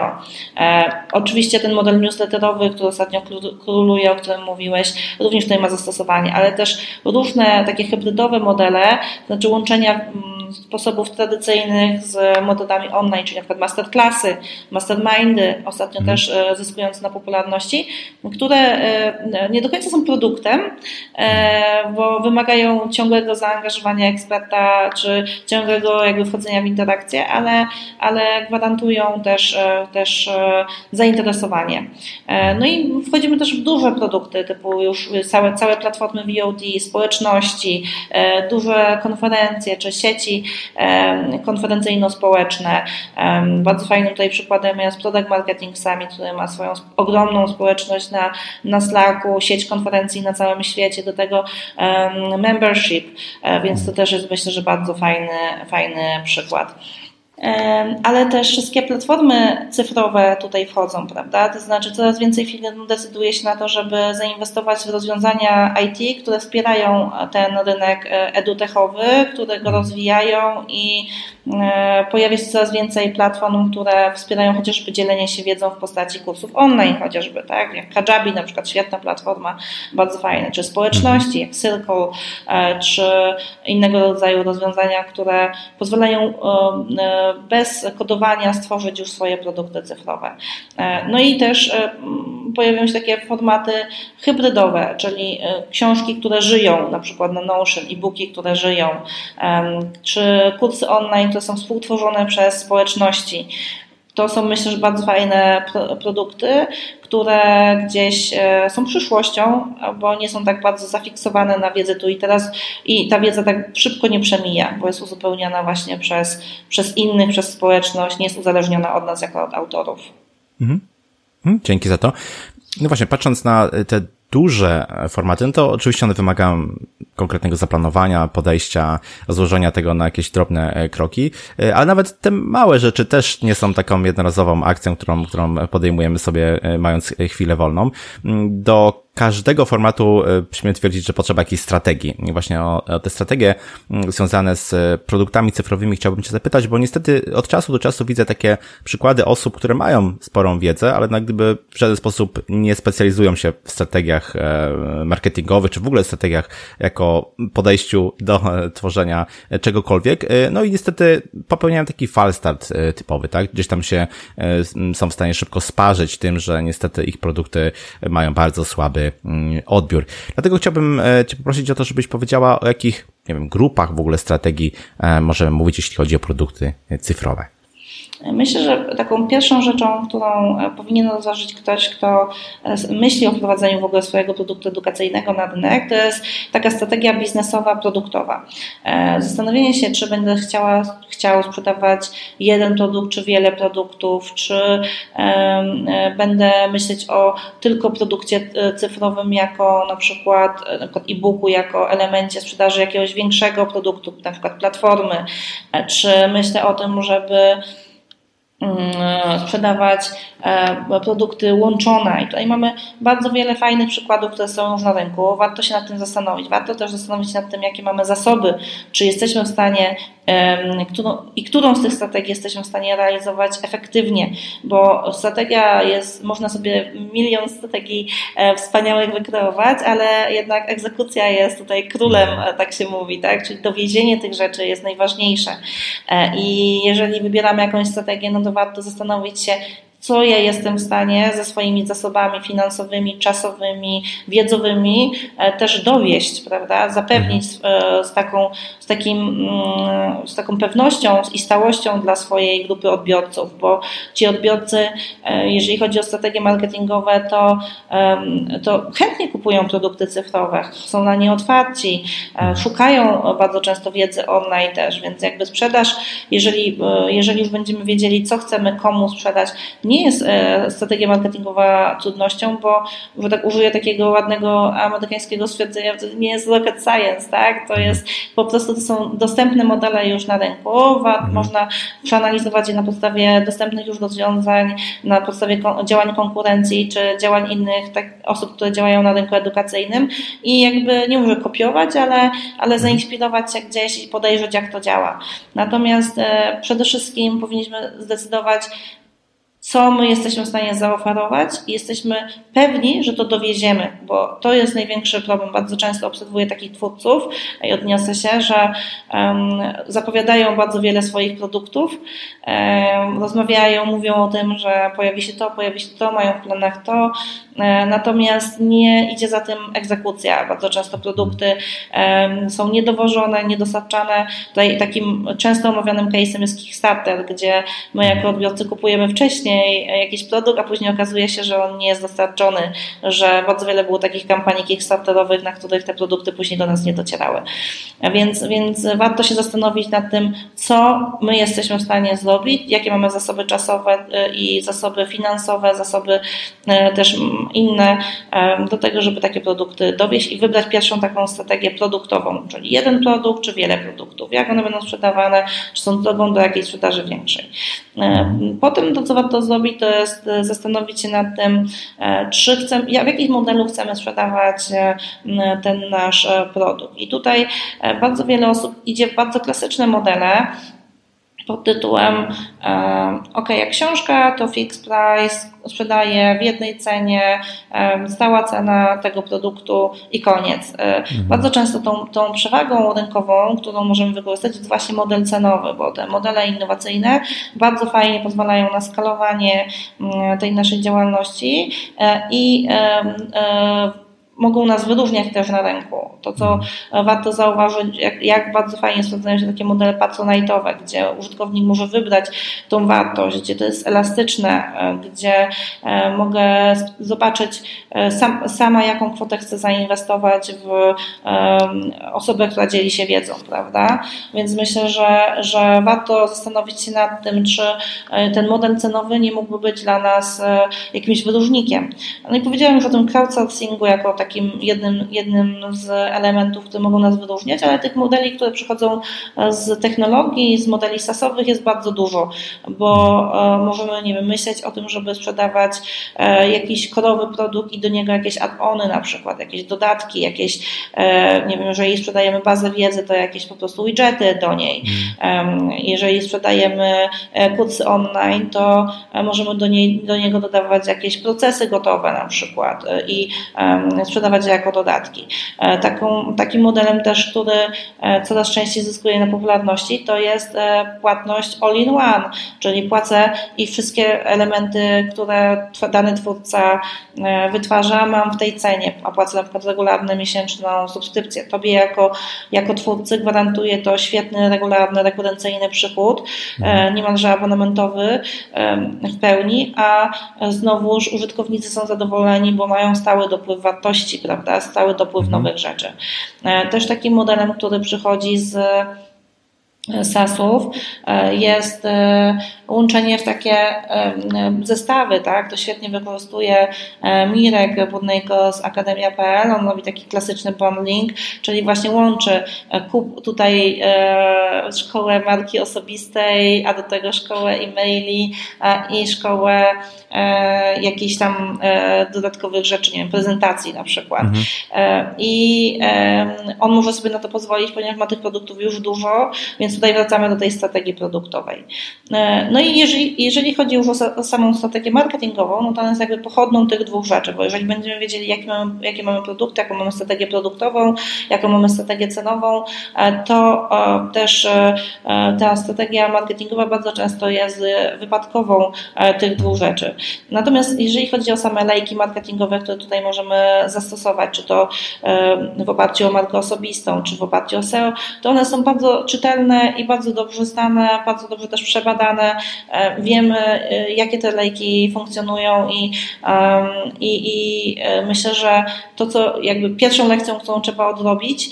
E, oczywiście ten model newsletterowy, który ostatnio króluje, o którym mówiłeś, również tutaj ma zastosowanie, ale też różne takie hybrydowe modele, znaczy łączenia mm, sposobów tradycyjnych z metodami online, czyli na przykład masterclassy, mastermindy, ostatnio mhm. też e, zyskujące na popularności, które e, nie do końca są produktem, bo wymagają ciągłego zaangażowania eksperta, czy ciągłego jakby wchodzenia w interakcję, ale, ale gwarantują też też e, zainteresowanie. E, no i wchodzimy też w duże produkty, typu już całe, całe platformy VOD, społeczności, e, duże konferencje czy sieci konferencyjno-społeczne. Bardzo fajnym tutaj przykładem jest Product Marketing Summit, który ma swoją ogromną społeczność na, na Slacku, sieć konferencji na całym świecie, do tego membership, więc to też jest myślę, że bardzo fajny, fajny przykład ale też wszystkie platformy cyfrowe tutaj wchodzą, prawda? To znaczy coraz więcej firm decyduje się na to, żeby zainwestować w rozwiązania IT, które wspierają ten rynek e, edutechowy, które go rozwijają i E, pojawia się coraz więcej platform, które wspierają chociażby dzielenie się wiedzą w postaci kursów online, chociażby, tak? Jak Kajabi, na przykład świetna platforma, bardzo fajna, czy społeczności, jak Circle, e, czy innego rodzaju rozwiązania, które pozwalają bez kodowania stworzyć już swoje produkty cyfrowe. No i też pojawiają się takie formaty hybrydowe, czyli książki, które żyją, na przykład na Notion, e-booki, które żyją, czy kursy online, które są współtworzone przez społeczności. To są myślę, że bardzo fajne produkty, które gdzieś e, są przyszłością, bo nie są tak bardzo zafiksowane na wiedzę tu i teraz i ta wiedza tak szybko nie przemija, bo jest uzupełniana właśnie przez, przez innych, przez społeczność, nie jest uzależniona od nas jako od autorów. Mhm. mhm. Dzięki za to. No właśnie, patrząc na te duże formaty, no to oczywiście one wymagają konkretnego zaplanowania, podejścia, rozłożenia tego na jakieś drobne e, kroki, e, ale nawet te małe rzeczy też nie są taką jednorazową akcją, którą, którą podejmujemy sobie e, mając chwilę wolną. Mm, do każdego formatu śmiem twierdzić, że potrzeba jakiejś strategii. Właśnie o, o te strategie mm, związane z produktami cyfrowymi chciałbym Cię zapytać, bo niestety od czasu do czasu widzę takie przykłady osób, które mają sporą wiedzę, ale jak gdyby w żaden sposób nie specjalizują się w strategiach marketingowych, czy w ogóle strategiach jako podejściu do e, tworzenia czegokolwiek. No i niestety popełniają taki falstart typowy, tak? Gdzieś tam się są w stanie szybko sparzyć tym, że niestety ich produkty mają bardzo słaby Mm, odbiór. Dlatego chciałbym e, Cię poprosić o to, żebyś powiedziała o jakich, nie wiem, grupach w ogóle strategii e, możemy mówić, jeśli chodzi o produkty cyfrowe. Myślę, że taką pierwszą rzeczą, którą powinien rozważyć ktoś, kto myśli o wprowadzeniu w ogóle swojego produktu edukacyjnego na rynek, to jest taka strategia biznesowa, produktowa. Zastanowienie się, czy będę chciała, chciał sprzedawać jeden produkt, czy wiele produktów, czy będę myśleć o tylko produkcie cyfrowym jako na przykład e-booku, jako elemencie sprzedaży jakiegoś większego produktu, na przykład platformy, e, czy myślę o tym, żeby sprzedawać e, produkty łączone. I tutaj mamy bardzo wiele fajnych przykładów, które są już na rynku. Warto się nad tym zastanowić. Warto też zastanowić się nad tym, jakie mamy zasoby, czy jesteśmy w stanie którą, i którą z tych strategii jesteśmy w stanie realizować efektywnie, bo strategia jest, można sobie milion strategii e, wspaniałych wykreować, ale jednak egzekucja jest tutaj królem, e, tak się mówi, tak? Czyli dowiezienie tych rzeczy jest najważniejsze. E, I jeżeli wybieramy jakąś strategię, no to warto zastanowić się, co ja jestem w stanie ze swoimi zasobami finansowymi, czasowymi, wiedzowymi też dowieść, prawda, zapewnić mhm. z taką, z, takim, mm, z taką pewnością i stałością dla swojej grupy odbiorców, bo ci odbiorcy, e, jeżeli chodzi o strategie marketingowe, to, to chętnie kupują produkty cyfrowe, są na nie otwarci, szukają bardzo często wiedzy online też, więc jakby sprzedaż, jeżeli, jeżeli już będziemy wiedzieli, co chcemy komu sprzedać, nie jest e, strategia marketingowa trudnością, bo że tak użyję takiego ładnego amerykańskiego stwierdzenia, to nie jest rocket science, tak? To jest po prostu to są dostępne modele już na rynku, mhm. można przeanalizować je na podstawie dostępnych już rozwiązań, na podstawie działań konkurencji czy działań innych tak, osób, które działają na rynku edukacyjnym i jakby nie mówię kopiować, ale, ale mhm. zainspirować się gdzieś i podejrzeć, jak to działa. Natomiast e, przede wszystkim powinniśmy zdecydować, co my jesteśmy w stanie zaoferować i jesteśmy pewni, że to dowieziemy, bo to jest największy problem. Bardzo często obserwuję takich twórców i odniosę się, że um, zapowiadają bardzo wiele swoich produktów, um, rozmawiają, mówią o tym, że pojawi się to, pojawi się to, mają w planach to, E, natomiast nie idzie za tym egzekucja. Bardzo często produkty są niedowożone, niedostarczane. Tutaj takim często omawianym case'em jest Kickstarter, gdzie my jako odbiorcy kupujemy wcześniej jakiś produkt, a później okazuje się, że on nie jest dostarczony, że bardzo wiele było takich kampanii Kickstarterowych, na których te produkty później do nas nie docierały. Więc, więc warto się zastanowić nad tym, co my jesteśmy w stanie zrobić, jakie mamy zasoby czasowe y, i zasoby finansowe, zasoby y, też inne do tego, żeby takie produkty dowieść i wybrać pierwszą taką strategię produktową, czyli jeden produkt czy wiele produktów, jak one będą sprzedawane, czy są drogą do jakiejś sprzedaży większej. Potem to, co warto zrobić, to jest e, zastanowić się nad tym, e, czy chcemy, w jakim modelu chcemy sprzedawać e, ten nasz produkt. I tutaj bardzo wiele osób idzie w bardzo klasyczne modele, pod tytułem OK, jak książka to fix price, sprzedaję w jednej cenie, stała cena tego produktu i koniec. E, mhm. Bardzo często tą, tą przewagą rynkową, którą możemy wykorzystać jest właśnie model cenowy, bo te modele innowacyjne bardzo fajnie pozwalają na skalowanie mm, tej naszej działalności e, i e, mogą nas wyróżniać też na rynku. To, co mhm. warto zauważyć, jak, jak bardzo fajnie sprawdzają się takie modele patronajtowe, gdzie użytkownik może wybrać tą wartość, gdzie to jest elastyczne, e, gdzie e, mogę zobaczyć e, sam, sama, jaką kwotę chcę zainwestować w osobę, która dzieli się wiedzą, prawda? Więc myślę, że, że warto zastanowić się nad tym, czy ten model cenowy nie mógłby być dla nas jakimś wyróżnikiem. No i powiedziałem już o tym crowdsourcingu jako takim jednym, jednym z elementów, które mogą nas wyróżniać, ale tych modeli, które przychodzą z technologii, z modeli sasowych jest bardzo dużo, bo e, możemy, nie wiem, myśleć o tym, żeby sprzedawać e, jakiś korowy produkt i do niego jakieś add-ony na przykład, jakieś dodatki, jakieś, e, nie wiem, jeżeli sprzedajemy bazę wiedzy, to jakieś po prostu widgety do niej. Jeżeli sprzedajemy kursy online, to możemy do, niej, do niego dodawać jakieś procesy gotowe na przykład i sprzedawać jako dodatki. Taką, takim modelem też, który coraz częściej zyskuje na popularności, to jest płatność all-in-one, czyli płacę i wszystkie elementy, które dany twórca wytwarza, mam w tej cenie, a płacę na przykład regularną miesięczną subskrypcję. Tobie jako, jako twórcy gwarantuje to świetny, regularny, rekurencyjny przychód, mhm. niemalże abonamentowy w pełni, a znowuż użytkownicy są zadowoleni, bo mają stały dopływ wartości, prawda, stały dopływ mhm. nowych rzeczy. E, też takim modelem, który przychodzi z SAS-ów e, jest e, łączenie w takie zestawy, tak? To świetnie wykorzystuje Mirek Budnejko z Akademia.pl, on robi taki klasyczny bundling, czyli właśnie łączy kup tutaj szkołę marki osobistej, a do tego szkołę e-maili i szkołę jakichś tam dodatkowych rzeczy, nie wiem, prezentacji na przykład. Mhm. I on może sobie na to pozwolić, ponieważ ma tych produktów już dużo, więc tutaj wracamy do tej strategii produktowej. E, no i jeżeli, jeżeli chodzi już o, o, samą strategię marketingową, no to ona jest jakby pochodną tych dwóch rzeczy, bo jeżeli będziemy wiedzieli, jakie mamy, jakie mamy produkty, jaką mamy strategię produktową, jaką mamy strategię cenową, e, to e, też ta strategia marketingowa bardzo często jest wypadkową tych dwóch rzeczy. Natomiast jeżeli chodzi o same lejki marketingowe, które tutaj możemy zastosować, czy to w oparciu o markę osobistą, czy w oparciu o SEO, to one są bardzo czytelne i bardzo dobrze znane, bardzo dobrze też przebadane. E, wiemy, e, jakie te lejki funkcjonują i, i, i e, myślę, że to, co jakby pierwszą lekcją, którą trzeba odrobić,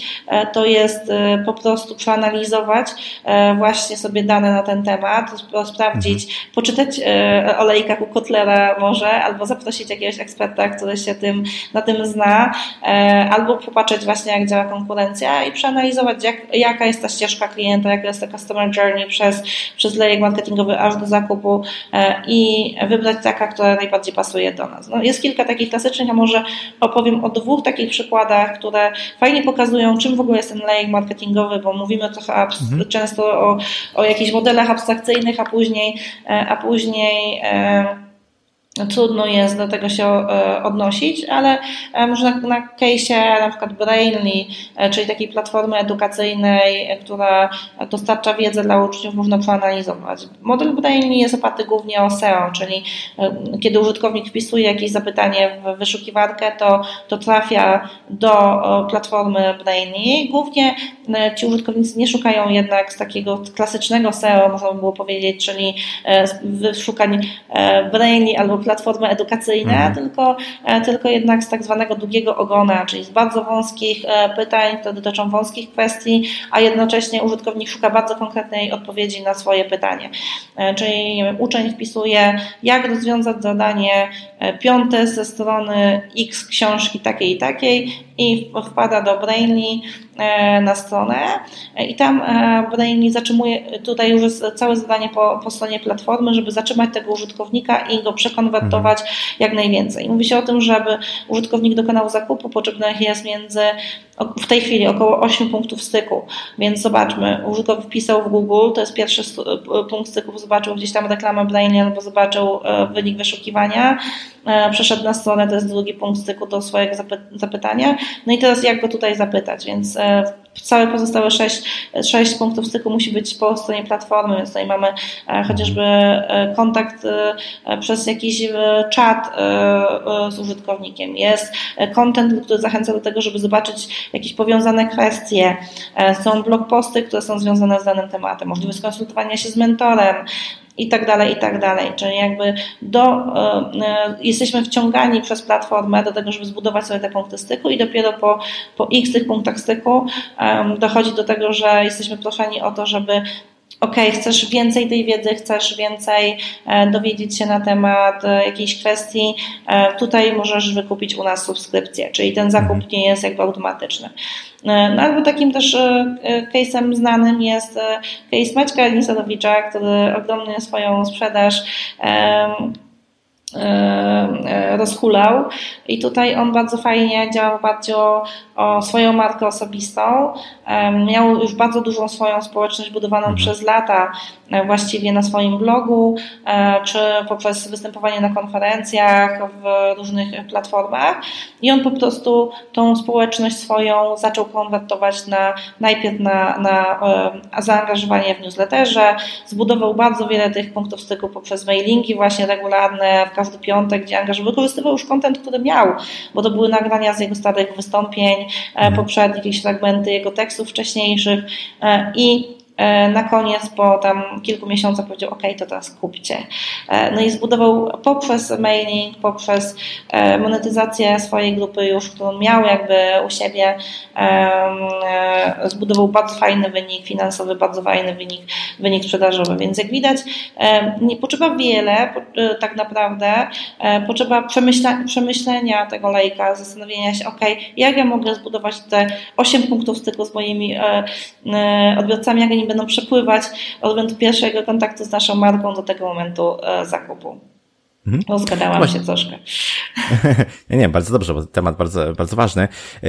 to jest po prostu przeanalizować właśnie sobie dane na ten temat, sprawdzić, mhm. poczytać o lejkach u Kotlera może, albo zaprosić jakiegoś eksperta, który się tym, na tym zna, albo popatrzeć właśnie, jak działa konkurencja i przeanalizować, jak, jaka jest ta ścieżka klienta, jaka jest ta customer journey przez, przez lejek marketingowy aż do zakupu e, i wybrać taka, która najbardziej pasuje do nas. No, jest kilka takich klasycznych, a może opowiem o dwóch takich przykładach, które fajnie pokazują, czym w ogóle jest ten lejek marketingowy, bo mówimy trochę mhm. często o, o jakichś modelach abstrakcyjnych, a później, e, a później e, trudno jest do tego się e, odnosić, ale e, może na, na case'ie na przykład Brainly, e, czyli takiej platformy edukacyjnej, która dostarcza wiedzę dla uczniów, można przeanalizować. Model Brainly jest oparty głównie o SEO, czyli kiedy użytkownik wpisuje jakieś zapytanie w wyszukiwarkę, to, to trafia do platformy Brainly. Głównie ci użytkownicy nie szukają jednak z takiego klasycznego SEO, można by było powiedzieć, czyli wyszukań Brainly albo platformy edukacyjne, mhm. tylko, e, tylko jednak z tak zwanego długiego ogona, czyli z bardzo wąskich e, pytań, które dotyczą wąskich kwestii, a jednocześnie użytkownik szuka bardzo konkretnej odpowiedzi na swoje pytanie. E, czyli nie wiem, uczeń wpisuje, jak rozwiązać zadanie piąte ze strony X książki takiej i takiej i wpada do Brainly na stronę i tam Brainly zatrzymuje, tutaj już jest całe zadanie po, po stronie platformy, żeby zatrzymać tego użytkownika i go przekonwertować mhm. jak najwięcej. Mówi się o tym, żeby użytkownik dokonał zakupu, potrzebnych jest między w tej chwili około 8 punktów styku, więc zobaczmy, użytkownik wpisał w Google, to jest pierwszy punkt styku, zobaczył gdzieś tam reklamę Brainly albo zobaczył e, wynik wyszukiwania, e, przeszedł na stronę, to jest drugi punkt styku do swojego zapytania, no i teraz jak go tutaj zapytać, więc e, całe pozostałe sześć, sześć punktów styku musi być po stronie platformy, więc tutaj mamy e, chociażby e, kontakt e, przez jakiś czat z użytkownikiem. Jest content, który zachęca do tego, żeby zobaczyć jakieś powiązane kwestie. Są blog posty, które są związane z danym tematem, możliwość skonsultowania się z mentorem, i tak dalej, i tak dalej. Czyli jakby do, e, e, jesteśmy wciągani przez platformę do tego, żeby zbudować sobie te punkty styku i dopiero po, po x tych punktach styku dochodzi do tego, że jesteśmy proszeni o to, żeby ok, chcesz więcej tej wiedzy, chcesz więcej e, dowiedzieć się na temat jakiejś kwestii, tutaj możesz wykupić u nas subskrypcję, czyli ten zakup mhm. nie jest jakby automatyczny. No albo takim też e, e, case'em znanym jest e, case Maćka Nisadowicza, który ogromnie swoją sprzedaż rozhulał i tutaj on bardzo fajnie działał bardziej o, o swoją markę osobistą. Miał już bardzo dużą swoją społeczność budowaną mhm. przez lata, e, właściwie na swoim blogu, e, czy poprzez występowanie na konferencjach w różnych platformach. I on po prostu tą społeczność swoją zaczął konwertować na, najpierw na, na e, zaangażowanie w newsletterze, zbudował bardzo wiele tych punktów styku poprzez mailingi właśnie regularne w każdy piątek, gdzie angażował, wykorzystywał już kontent, który miał, bo to były nagrania z jego starych wystąpień, mhm. poprzednich, jakieś fragmenty jego tekstów wcześniejszych i E, na koniec po tam kilku miesiącach powiedział, ok, to teraz kupcie. E, no i zbudował poprzez mailing, poprzez e, monetyzację swojej grupy już, którą miał jakby u siebie, zbudował bardzo fajny wynik finansowy, bardzo fajny wynik, wynik sprzedażowy. Więc jak widać, nie potrzeba wiele tak naprawdę, potrzeba przemyślenia, przemyślenia tego lejka, zastanowienia się, ok, jak ja mogę zbudować te 8 punktów styku z moimi odbiorcami, jak będą przepływać od momentu pierwszego kontaktu z naszą marką do tego momentu e, zakupu. Mhm. Rozgadałam Właśnie. się troszkę. <laughs> nie, nie, bardzo dobrze, bo temat bardzo, bardzo ważny.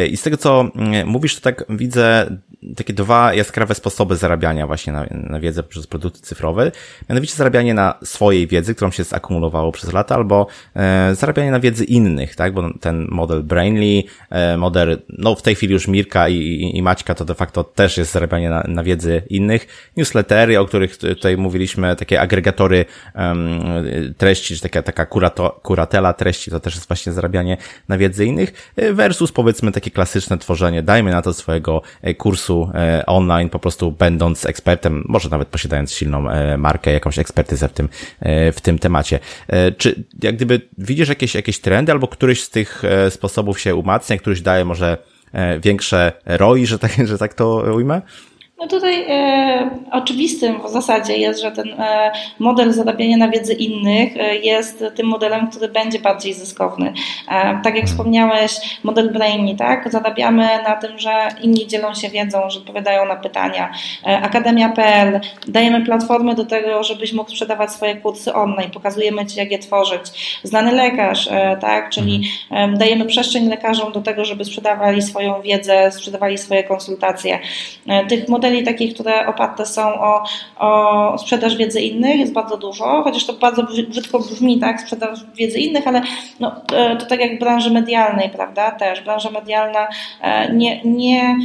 I z tego, co mm, mówisz, to tak widzę takie dwa jaskrawe sposoby zarabiania właśnie na, na wiedzę przez produkty cyfrowe. Mianowicie zarabianie na swojej wiedzy, którą się zakumulowało przez lata, albo e, zarabianie na wiedzy innych, tak? Bo ten model Brainly, e, model, no w tej chwili już Mirka i, i, i Maćka to de facto też jest zarabianie na, na wiedzy innych. Newslettery, o których tutaj mówiliśmy, takie agregatory um, treści, czy takie taka kurato, kuratela treści, to też jest właśnie zarabianie na wiedzy innych, e, versus powiedzmy takie klasyczne tworzenie, dajmy na to swojego e, kursu e, online, po prostu będąc ekspertem, może nawet posiadając silną markę, jakąś ekspertyzę w tym, w tym temacie. Czy jak gdyby widzisz jakieś, jakieś trendy albo któryś z tych sposobów się umacnia, któryś daje może większe ROI, że tak, że tak to ujmę? No tutaj e, oczywistym w zasadzie jest, że ten e, model zarabiania na wiedzy innych e, jest tym modelem, który będzie bardziej zyskowny. E, tak jak wspomniałeś, model Brainy, tak? Zarabiamy na tym, że inni dzielą się wiedzą, że odpowiadają na pytania. E, Akademia.pl, dajemy platformę do tego, żebyś mógł sprzedawać swoje kursy online, pokazujemy Ci, jak je tworzyć. Znany lekarz, e, tak? Czyli dajemy przestrzeń lekarzom do tego, żeby sprzedawali swoją wiedzę, sprzedawali swoje konsultacje. Tych modeli modeli takich, które oparte są o, o sprzedaż wiedzy innych jest bardzo dużo, chociaż to bardzo brzydko brzmi, tak, sprzedaż wiedzy innych, ale no, e, to tak jak w branży medialnej, prawda, też branża medialna e, nie, nie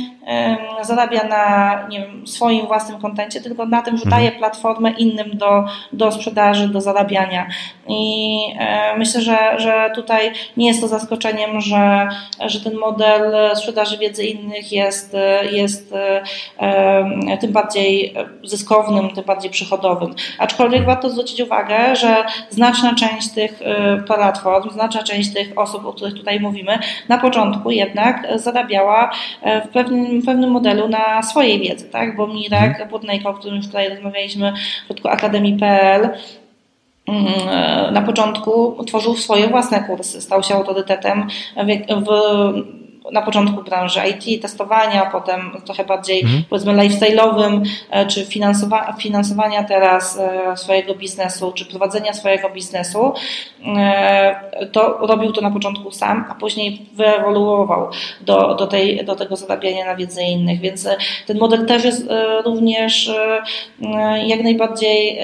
zarabia na nie wiem, swoim własnym kontencie, tylko na tym, że mhm. daje platformę innym do, do sprzedaży, do zarabiania. I e, myślę, że, że tutaj nie jest to zaskoczeniem, że, że ten model sprzedaży wiedzy innych jest, jest tym bardziej zyskownym, tym bardziej przychodowym. Aczkolwiek warto zwrócić uwagę, że znaczna część tych e, platform, znaczna część tych osób, o których tutaj mówimy, na początku jednak zarabiała e, w pewnym w pewnym modelu na swojej wiedzy, tak? Bo Mirek mhm. Budnejko, o którym już tutaj rozmawialiśmy w przypadku akademii.pl, mm, na początku tworzył swoje własne kursy, stał się autorytetem w, w na początku branży IT, testowania, potem trochę bardziej mhm. powiedzmy lifestyle'owym, e, czy finansowa finansowania teraz e, swojego biznesu, czy prowadzenia swojego biznesu, e, to robił to na początku sam, a później wyewoluował do, do, tej, do tego zarabiania na wiedzy innych, więc ten model też jest również jak najbardziej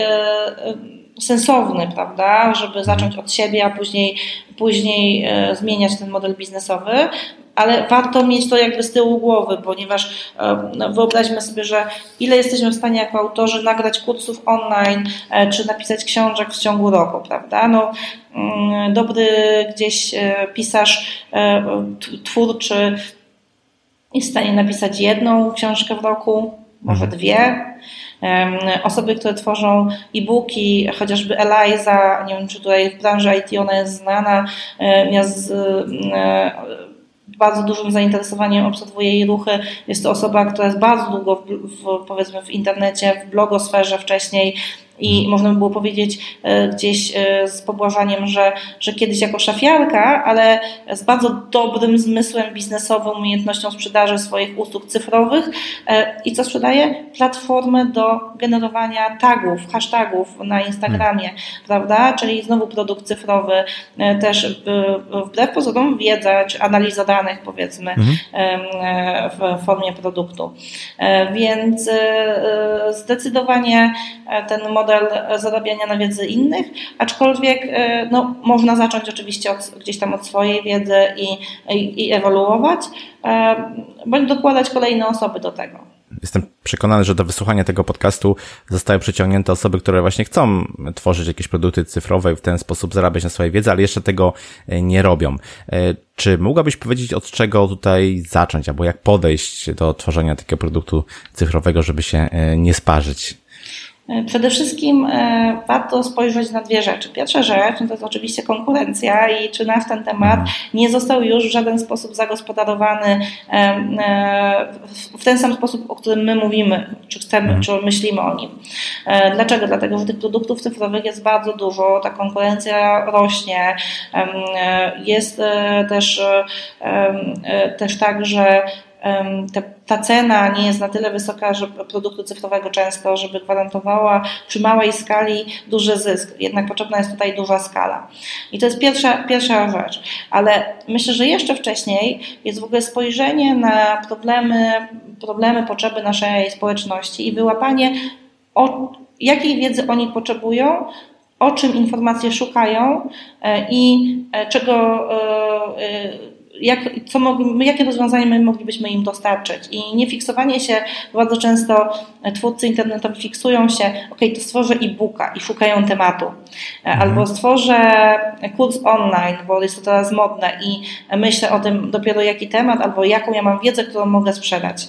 sensowny, prawda, żeby zacząć od siebie, a później, później zmieniać ten model biznesowy ale warto mieć to jakby z tyłu głowy, ponieważ no, wyobraźmy sobie, że ile jesteśmy w stanie jako autorzy nagrać kursów online, e, czy napisać książek w ciągu roku, prawda? No, mm, dobry gdzieś e, pisarz e, twórczy jest w stanie napisać jedną książkę w roku, może mhm. dwie. Osoby, które tworzą e-booki, chociażby Eliza, nie wiem czy tutaj w branży IT ona jest znana, ja z, bardzo dużym zainteresowaniem obserwuję jej ruchy. Jest to osoba, która jest bardzo długo w, w, powiedzmy w internecie, w blogosferze wcześniej I mhm. można by było powiedzieć gdzieś z pobłażaniem, że, że kiedyś jako szafiarka, ale z bardzo dobrym zmysłem biznesowym, umiejętnością sprzedaży swoich usług cyfrowych. I co sprzedaje? Platformę do generowania tagów, hashtagów na Instagramie, mhm. prawda? Czyli znowu produkt cyfrowy, też wbrew pozorom wiedza, czy analiza danych powiedzmy mhm. w formie produktu. E, więc e, zdecydowanie ten model zarabiania na wiedzy innych, aczkolwiek no, można zacząć oczywiście od, gdzieś tam od swojej wiedzy i, i, i ewoluować, bądź dokładać kolejne osoby do tego jestem przekonany, że do wysłuchania tego podcastu zostały przyciągnięte osoby, które właśnie chcą tworzyć jakieś produkty cyfrowe i w ten sposób zarabiać na swojej wiedzy, ale jeszcze tego e, nie robią. E, czy mogłabyś powiedzieć, od czego tutaj zacząć, albo jak podejść do tworzenia takiego produktu cyfrowego, żeby się e, nie sparzyć? E, przede wszystkim e, warto spojrzeć na dwie rzeczy. Pierwsza rzecz no to jest oczywiście konkurencja i czy nasz ten temat nie został już w żaden sposób zagospodarowany e, w ten sam sposób, o którym my mówimy, czy chcemy, mhm. czy myślimy o nim. Dlaczego? Dlatego, że tych produktów cyfrowych jest bardzo dużo, ta konkurencja rośnie. Jest też, też tak, że ta cena nie jest na tyle wysoka, że produktu cyfrowego często, żeby gwarantowała przy małej skali duży zysk. Jednak potrzebna jest tutaj duża skala. I to jest pierwsza, pierwsza rzecz. Ale myślę, że jeszcze wcześniej jest w ogóle spojrzenie na problemy, problemy, potrzeby naszej społeczności i wyłapanie, o, jakiej wiedzy oni potrzebują, o czym informacje szukają e, i e, czego e, jak, co mogli, jakie rozwiązania my moglibyśmy im dostarczyć. I nie fiksowanie się, bardzo często twórcy internetowi fiksują się, ok, to stworzę e-booka i szukają tematu. Mhm. Albo stworzę kurs online, bo jest to teraz modne i myślę o tym dopiero jaki temat, albo jaką ja mam wiedzę, którą mogę sprzedać.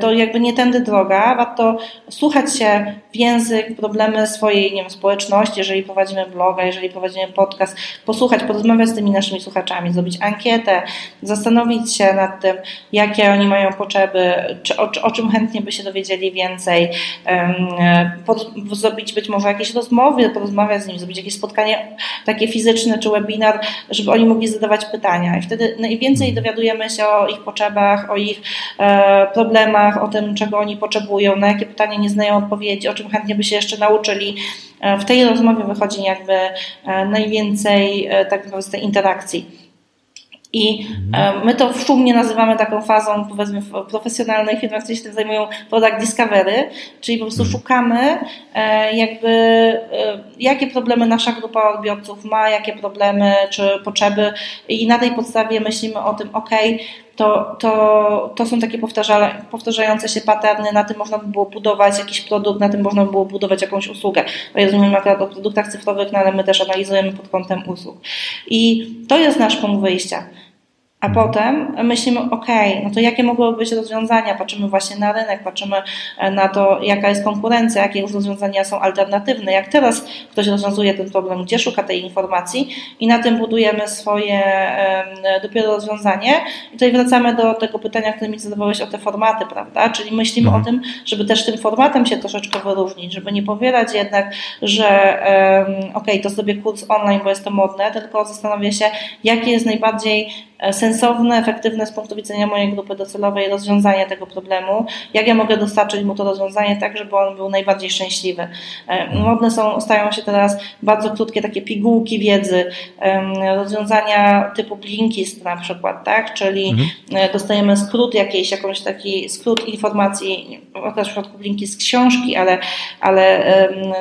To jakby nie tędy droga, warto słuchać się w język, problemy swojej nie wiem, społeczności, jeżeli prowadzimy bloga, jeżeli prowadzimy podcast, posłuchać, porozmawiać z tymi naszymi słuchaczami, zrobić ankietę, zastanowić się nad tym, jakie oni mają potrzeby, czy, o, o czym chętnie by się dowiedzieli więcej, pod, zrobić być może jakieś rozmowy, porozmawiać z nimi, zrobić jakieś spotkanie takie fizyczne czy webinar, żeby oni mogli zadawać pytania. I wtedy najwięcej dowiadujemy się o ich potrzebach, o ich e, problemach, o tym, czego oni potrzebują, na jakie pytania nie znają odpowiedzi, o czym chętnie by się jeszcze nauczyli. E, w tej rozmowie wychodzi jakby e, najwięcej tak naprawdę interakcji. I mhm. my to szumnie nazywamy taką fazą, powiedzmy, w profesjonalnych firmach, które się tym zajmują, product discovery, czyli po prostu mhm. szukamy e, jakby, e, jakie problemy nasza grupa odbiorców ma, jakie problemy czy potrzeby i na tej podstawie myślimy o tym, ok, to, to, to są takie powtarza, powtarzające się paterny, na tym można by było budować jakiś produkt, na tym można by było budować jakąś usługę. Ja rozumiem akurat o produktach cyfrowych, no ale my też analizujemy pod kątem usług. I to jest nasz punkt wyjścia. A potem myślimy, ok, no to jakie mogłyby być rozwiązania? Patrzymy właśnie na rynek, patrzymy e, na to, jaka jest konkurencja, jakie rozwiązania są alternatywne, jak teraz ktoś rozwiązuje ten problem, gdzie szuka tej informacji i na tym budujemy swoje dopiero rozwiązanie. I tutaj wracamy do tego pytania, które mi zadawałeś o te formaty, prawda? Czyli myślimy mhm. o tym, żeby też tym formatem się troszeczkę wyróżnić, żeby nie powielać jednak, że ok, to sobie kurs online, bo jest to modne, tylko zastanawia się, jakie jest najbardziej sensowne, efektywne z punktu widzenia mojej grupy docelowej rozwiązanie tego problemu, jak ja mogę dostarczyć mu to rozwiązanie tak, żeby on był najbardziej szczęśliwy. E, modne są, stają się teraz bardzo krótkie takie pigułki wiedzy, rozwiązania typu Blinkist na przykład, tak, czyli mhm. E, dostajemy skrót jakiejś, jakąś taki skrót informacji, w przypadku Blinkist z książki, ale, ale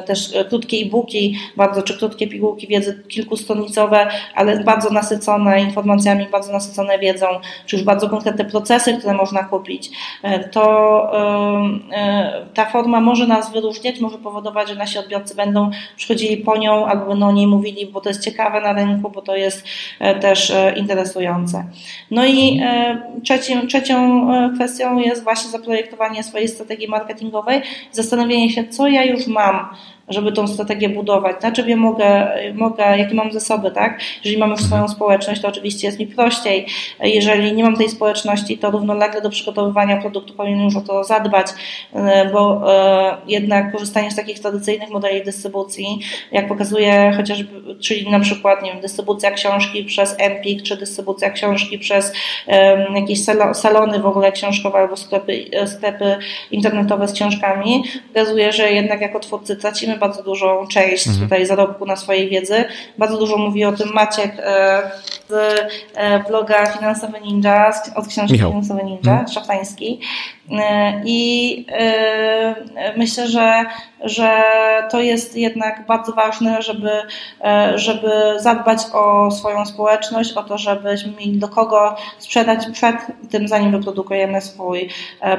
też krótkie e-booki, bardzo, czy krótkie pigułki wiedzy kilkustronicowe, ale bardzo nasycone informacjami, bardzo bardzo nasycone wiedzą, czy już bardzo konkretne procesy, które można kupić, e, to e, ta forma może nas wyróżniać, może powodować, że nasi odbiorcy będą przychodzili po nią albo będą o niej mówili, bo to jest ciekawe na rynku, bo to jest e, też interesujące. No i trzecim, trzecią kwestią jest właśnie zaprojektowanie swojej strategii marketingowej, zastanowienie się, co ja już mam żeby tą strategię budować, na czym ja mogę, mogę, jakie mam zasoby, tak? Jeżeli mamy swoją mhm. społeczność, to oczywiście jest mi prościej. Jeżeli nie mam tej społeczności, to równolegle do przygotowywania produktu powinien już o to zadbać, e, bo e, jednak korzystanie z takich tradycyjnych modeli dystrybucji, jak pokazuje chociażby, czyli na przykład, nie wiem, dystrybucja książki przez Empik, czy dystrybucja książki przez jakieś salony w ogóle książkowe albo sklepy, sklepy internetowe z książkami, pokazuje, że jednak jako twórcy tracimy bardzo dużą część mhm. tutaj zarobku na swojej wiedzy. Bardzo dużo mówi o tym Maciek e, z e, bloga Finansowy Ninja, od książki Michał. Finansowy Ninja, mhm. szaftański. E, I myślę, że, że to jest jednak bardzo ważne, żeby, żeby zadbać o swoją społeczność, o to, żebyśmy mieli do kogo sprzedać przed tym, zanim wyprodukujemy swój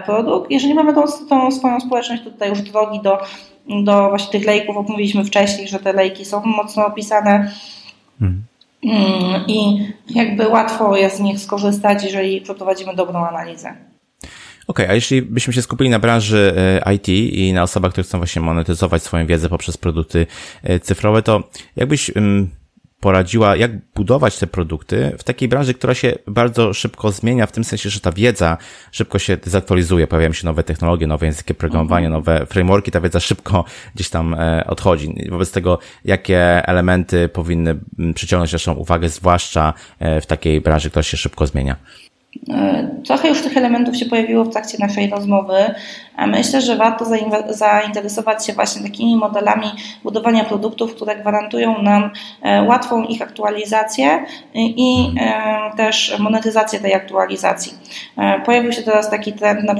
produkt. Jeżeli mamy tą, tą swoją społeczność, to tutaj już drogi do do właśnie tych lejków, omówiliśmy wcześniej, że te lejki są mocno opisane. Hmm. I jakby łatwo jest z nich skorzystać, jeżeli przeprowadzimy dobrą analizę. Okej, okay, a jeśli byśmy się skupili na branży e, IT i na osobach, które chcą właśnie monetyzować swoją wiedzę poprzez produkty e, cyfrowe, to jakbyś poradziła, jak budować te produkty w takiej branży, która się bardzo szybko zmienia, w tym sensie, że ta wiedza szybko się zaktualizuje, pojawiają się nowe technologie, nowe języki programowania, mhm. nowe frameworki, ta wiedza szybko gdzieś tam e, odchodzi. Wobec tego, jakie elementy powinny przyciągnąć naszą uwagę, zwłaszcza e, w takiej branży, która się szybko zmienia? E, trochę już tych elementów się pojawiło w trakcie naszej rozmowy. Myślę, że warto zainteresować się właśnie takimi modelami budowania produktów, które gwarantują nam e, łatwą ich aktualizację i e, też monetyzację tej aktualizacji. Pojawił się teraz taki trend na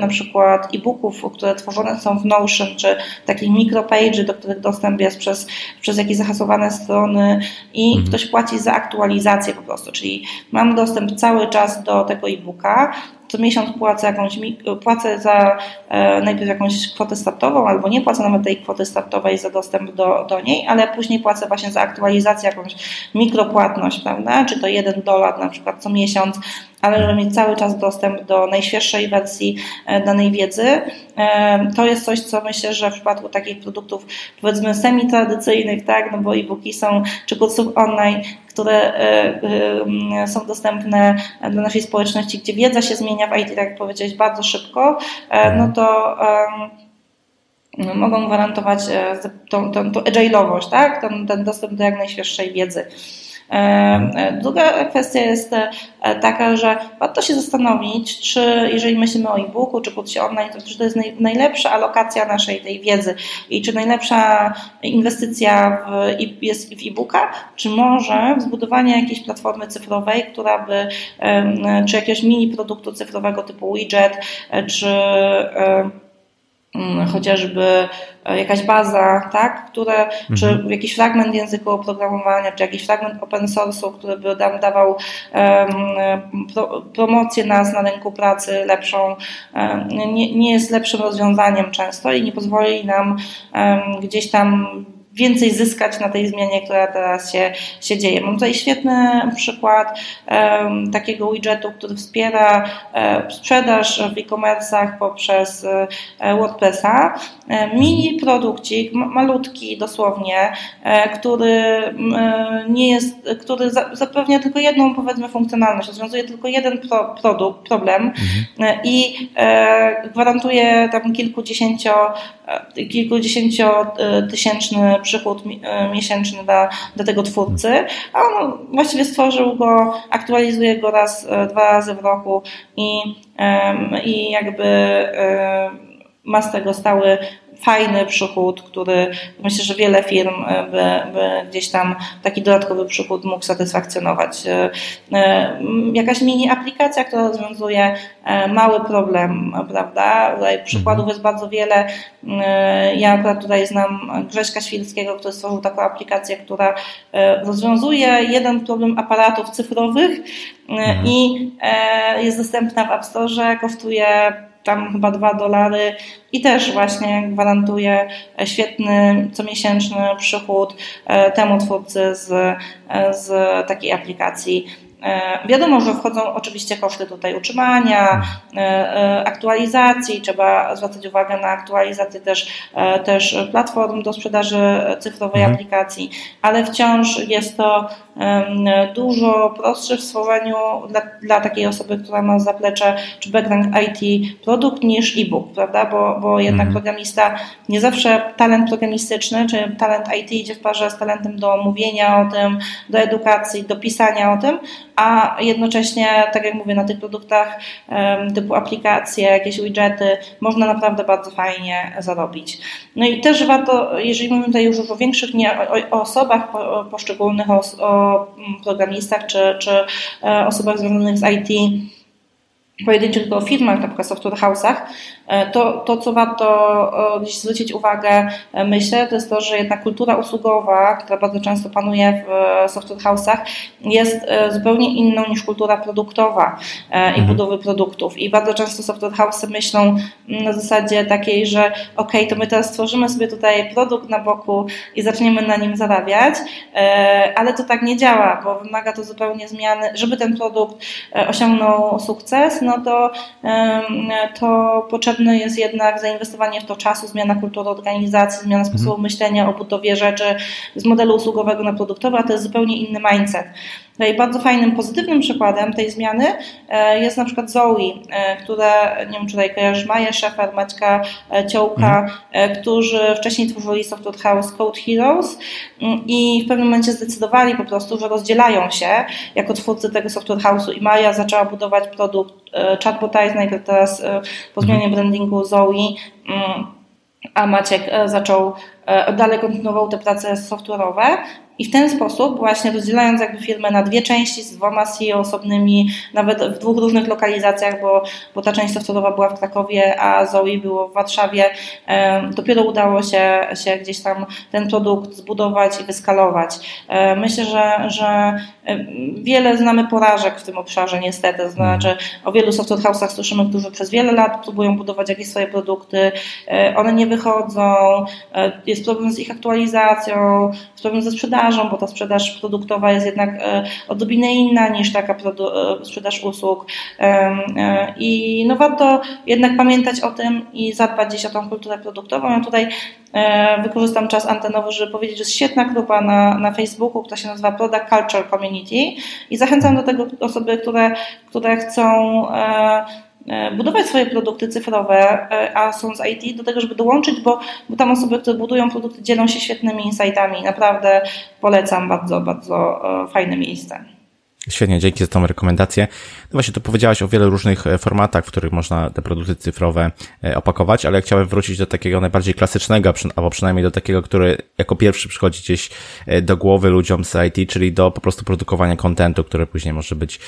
na przykład e-booków, które tworzone są w Notion, czy takich mikropage, do których dostęp jest przez, przez jakieś zahasowane strony i mhm. ktoś płaci za aktualizację po prostu, czyli mam dostęp cały czas do tego e-booka, co miesiąc płacę, jakąś, płacę za e, najpierw jakąś kwotę startową, albo nie płacę nawet tej kwoty startowej za dostęp do, do niej, ale później płacę właśnie za aktualizację, jakąś mikropłatność, prawda? Czy to jeden dolar na przykład co miesiąc, ale żeby mieć cały czas dostęp do najświeższej wersji e, danej wiedzy. E, to jest coś, co myślę, że w przypadku takich produktów powiedzmy semi-tradycyjnych, tak, no bo e-booki są, czy kursów online, które e, są dostępne dla naszej społeczności, gdzie wiedza się zmienia w IT, tak jak powiedziałeś, bardzo szybko, no to mogą gwarantować tą, tą, tą agile'owość, tak? ten, ten dostęp do jak najświeższej wiedzy. E, e, druga kwestia jest e, taka, że warto się zastanowić, czy jeżeli myślimy o e-booku, czy kursie online, to czy to jest najlepsza alokacja naszej tej wiedzy i czy najlepsza inwestycja w, jest w e-booka, czy może zbudowanie jakiejś platformy cyfrowej, która by, czy jakiegoś mini produktu cyfrowego typu widget, czy chociażby e, jakaś baza, tak, które, mhm. czy jakiś fragment języka oprogramowania, czy jakiś fragment open source'u, który by nam dawał um, pro, promocję nas na rynku pracy lepszą, um, nie, nie jest lepszym rozwiązaniem często i nie pozwoli nam um, gdzieś tam więcej zyskać na tej zmianie, która teraz się, się dzieje. Mam tutaj świetny przykład um, takiego widgetu, który wspiera um, sprzedaż w e-commerce'ach poprzez um, WordPressa. Mini produkcik, malutki dosłownie, który nie jest, który zapewnia tylko jedną powiedzmy funkcjonalność, rozwiązuje tylko jeden pro, produkt, problem mhm. i gwarantuje tam kilkudziesięcio, kilkudziesięciotysięczny przychód e, miesięczny dla, dla tego twórcy, a on właściwie stworzył go, aktualizuje go raz, e, dwa razy w roku i, i jakby ma z tego stały fajny przychód, który myślę, że wiele firm e, by, by gdzieś tam taki dodatkowy przychód mógł satysfakcjonować. E, e, jakaś mini aplikacja, która rozwiązuje mały problem, prawda? Tutaj przykładów mhm. jest bardzo wiele. Ja akurat tutaj znam Grześka Świrskiego, który stworzył taką aplikację, która rozwiązuje jeden problem aparatów cyfrowych mhm. i jest dostępna w App Store, kosztuje tam chyba 2 dolary i też właśnie gwarantuje świetny comiesięczny przychód e, temu twórcy z, e, z takiej aplikacji. Wiadomo, że wchodzą oczywiście koszty tutaj utrzymania, aktualizacji, trzeba zwracać uwagę na aktualizację też, też platform do sprzedaży cyfrowej mhm. aplikacji, ale wciąż jest to dużo prostsze w stworzeniu dla, dla takiej osoby, która ma zaplecze czy background IT produkt niż e-book, prawda? Bo, bo jednak mhm. programista, nie zawsze talent programistyczny czy talent IT idzie w parze z talentem do mówienia o tym, do edukacji, do pisania o tym, a jednocześnie, tak jak mówię, na tych produktach typu aplikacje, jakieś widgety, można naprawdę bardzo fajnie zarobić. No i też warto, jeżeli mówimy tutaj już o większych, nie o, o osobach poszczególnych, o, o programistach czy, czy e, osobach związanych z IT, pojedynczych tylko firmach, na przykład software house'ach, e, to, to co warto zwrócić uwagę, e, myślę, to jest to, że jednak kultura usługowa, która bardzo często panuje w e, software house'ach, jest zupełnie inną niż kultura produktowa i mhm. budowy produktów. I bardzo często software house'y myślą na zasadzie takiej, że ok, to my teraz stworzymy sobie tutaj produkt na boku i zaczniemy na nim zarabiać, ale to tak nie działa, bo wymaga to zupełnie zmiany, żeby ten produkt osiągnął sukces, no to, to potrzebne jest jednak zainwestowanie w to czasu, zmiana kultury organizacji, zmiana sposobu mhm. myślenia o budowie rzeczy z modelu usługowego na produktowy, a to jest zupełnie inny mindset. No i bardzo fajnym, pozytywnym przykładem tej zmiany e, jest na przykład Zoe, e, która, nie wiem czy tutaj kojarzysz, Maja Szefer, Maćka e, Ciołka, mhm. którzy wcześniej tworzyli Software House Code Heroes mm, i w pewnym momencie zdecydowali po prostu, że rozdzielają się jako twórcy tego Software House'u i Maja zaczęła budować produkt Chatbotize, teraz po zmianie mhm. brandingu Zoe mm, a Maciek zawsze dalej kontynuował te prace software'owe i w ten sposób, właśnie rozdzielając jakby firmę na dwie części z dwoma CEO osobnymi, nawet w dwóch różnych lokalizacjach, bo, bo ta część software'owa była w Krakowie, a Zoe było w Warszawie, dopiero udało się, się gdzieś tam ten produkt zbudować i wyskalować. Myślę, że, że wiele znamy porażek w tym obszarze niestety, to znaczy o wielu software house'ach słyszymy, którzy przez wiele lat próbują budować jakieś swoje produkty, one nie wychodzą, jest problem z ich aktualizacją, jest problem ze sprzedażą, sprzedażą, bo ta sprzedaż produktowa jest jednak e, odrobinę inna niż taka e, sprzedaż usług. E, I no warto jednak pamiętać o tym i zadbać gdzieś o tą kulturę produktową. Ja tutaj wykorzystam czas antenowy, żeby powiedzieć, że jest świetna grupa na, na Facebooku, która się nazywa Product Culture Community i zachęcam do tego osoby, które, które chcą budować swoje produkty cyfrowe, e, a są z IT, do tego, żeby dołączyć, bo, bo tam osoby, które budują produkty, dzielą się świetnymi insightami. Naprawdę polecam bardzo, bardzo e, fajne miejsce. Świetnie, dzięki za tą rekomendację. No właśnie, tu powiedziałaś o wielu różnych e, formatach, w których można te produkty cyfrowe e, opakować, ale chciałem wrócić do takiego najbardziej klasycznego, albo przynajmniej do takiego, który jako pierwszy przychodzi gdzieś e, do głowy ludziom z IT, czyli do po prostu produkowania kontentu, który później może być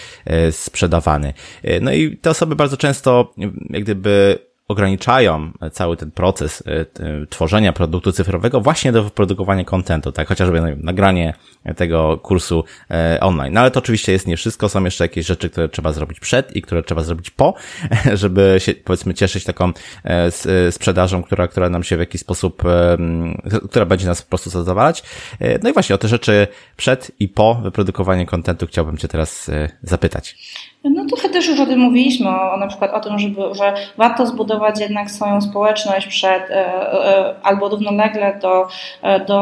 sprzedawany. No i te osoby bardzo często, jak gdyby ograniczają cały ten proces y, tworzenia produktu cyfrowego właśnie do wyprodukowania kontentu, tak? Chociażby no, nagranie tego kursu e, online. No ale to oczywiście jest nie wszystko, są jeszcze jakieś rzeczy, które trzeba zrobić przed i które trzeba zrobić po, <laughs> żeby się powiedzmy cieszyć taką e, sprzedażą, która, która nam się w jakiś sposób, która będzie nas po prostu zadowalać. E, no i właśnie o te rzeczy przed i po wyprodukowaniu kontentu chciałbym Cię teraz zapytać. No trochę też już o tym mówiliśmy, o, na przykład o tym, żeby, że warto zbudować jednak swoją społeczność przed e, e, albo równolegle do, e, do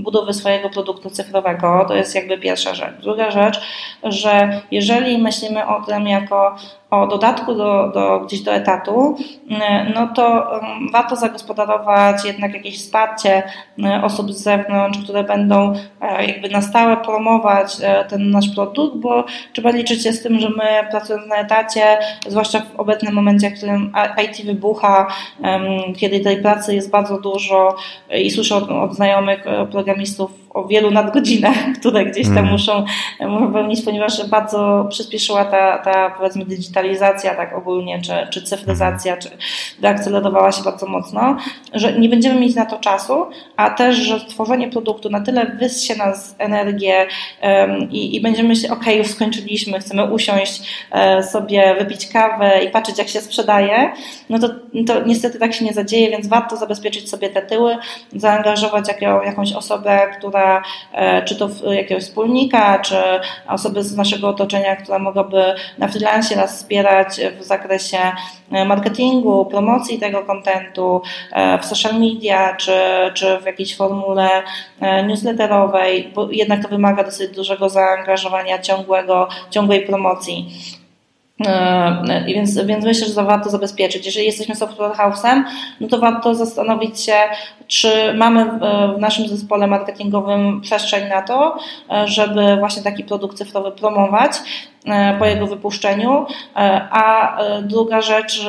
budowy swojego produktu cyfrowego. To jest jakby pierwsza rzecz. Druga rzecz, że jeżeli myślimy o tym jako o dodatku do, do, gdzieś do etatu, mm, no to mm, warto zagospodarować jednak jakieś wsparcie mm, osób z zewnątrz, które będą e, jakby na stałe promować e, ten nasz produkt, bo trzeba liczyć się z tym, że my pracując na etacie, zwłaszcza w obecnym momencie, w którym IT wybucha, kiedy tej pracy jest bardzo dużo i słyszę od, od znajomych e, programistów o wielu nadgodzinach, <laughs> które gdzieś tam mm. muszą, muszą pełnić, ponieważ bardzo przyspieszyła ta, ta powiedzmy digitalizacja tak ogólnie, czy, czy cyfryzacja, czy wyakcelerowała się bardzo mocno, że nie będziemy mieć na to czasu, a też, że stworzenie produktu na tyle wyssie nas energię um, i, i będziemy myśleć, ok, już skończyliśmy, chcemy usiąść e, sobie, wypić kawę i patrzeć, jak się sprzedaje, no to, to niestety tak się nie zadzieje, więc warto zabezpieczyć sobie te tyły, zaangażować jak, jakąś osobę, która która, czy to jakiegoś wspólnika, czy osoby z naszego otoczenia, która mogłaby na freelance nas wspierać w zakresie marketingu, promocji tego kontentu, w social media, czy, czy w jakiejś formule newsletterowej, bo jednak to wymaga dosyć dużego zaangażowania ciągłego, ciągłej promocji. E, więc, więc myślę, że to warto zabezpieczyć. Jeżeli jesteśmy software house'em, no to warto zastanowić się, czy mamy w naszym zespole marketingowym przestrzeń na to, e, żeby właśnie taki produkt cyfrowy promować E, po jego wypuszczeniu, e, a druga rzecz,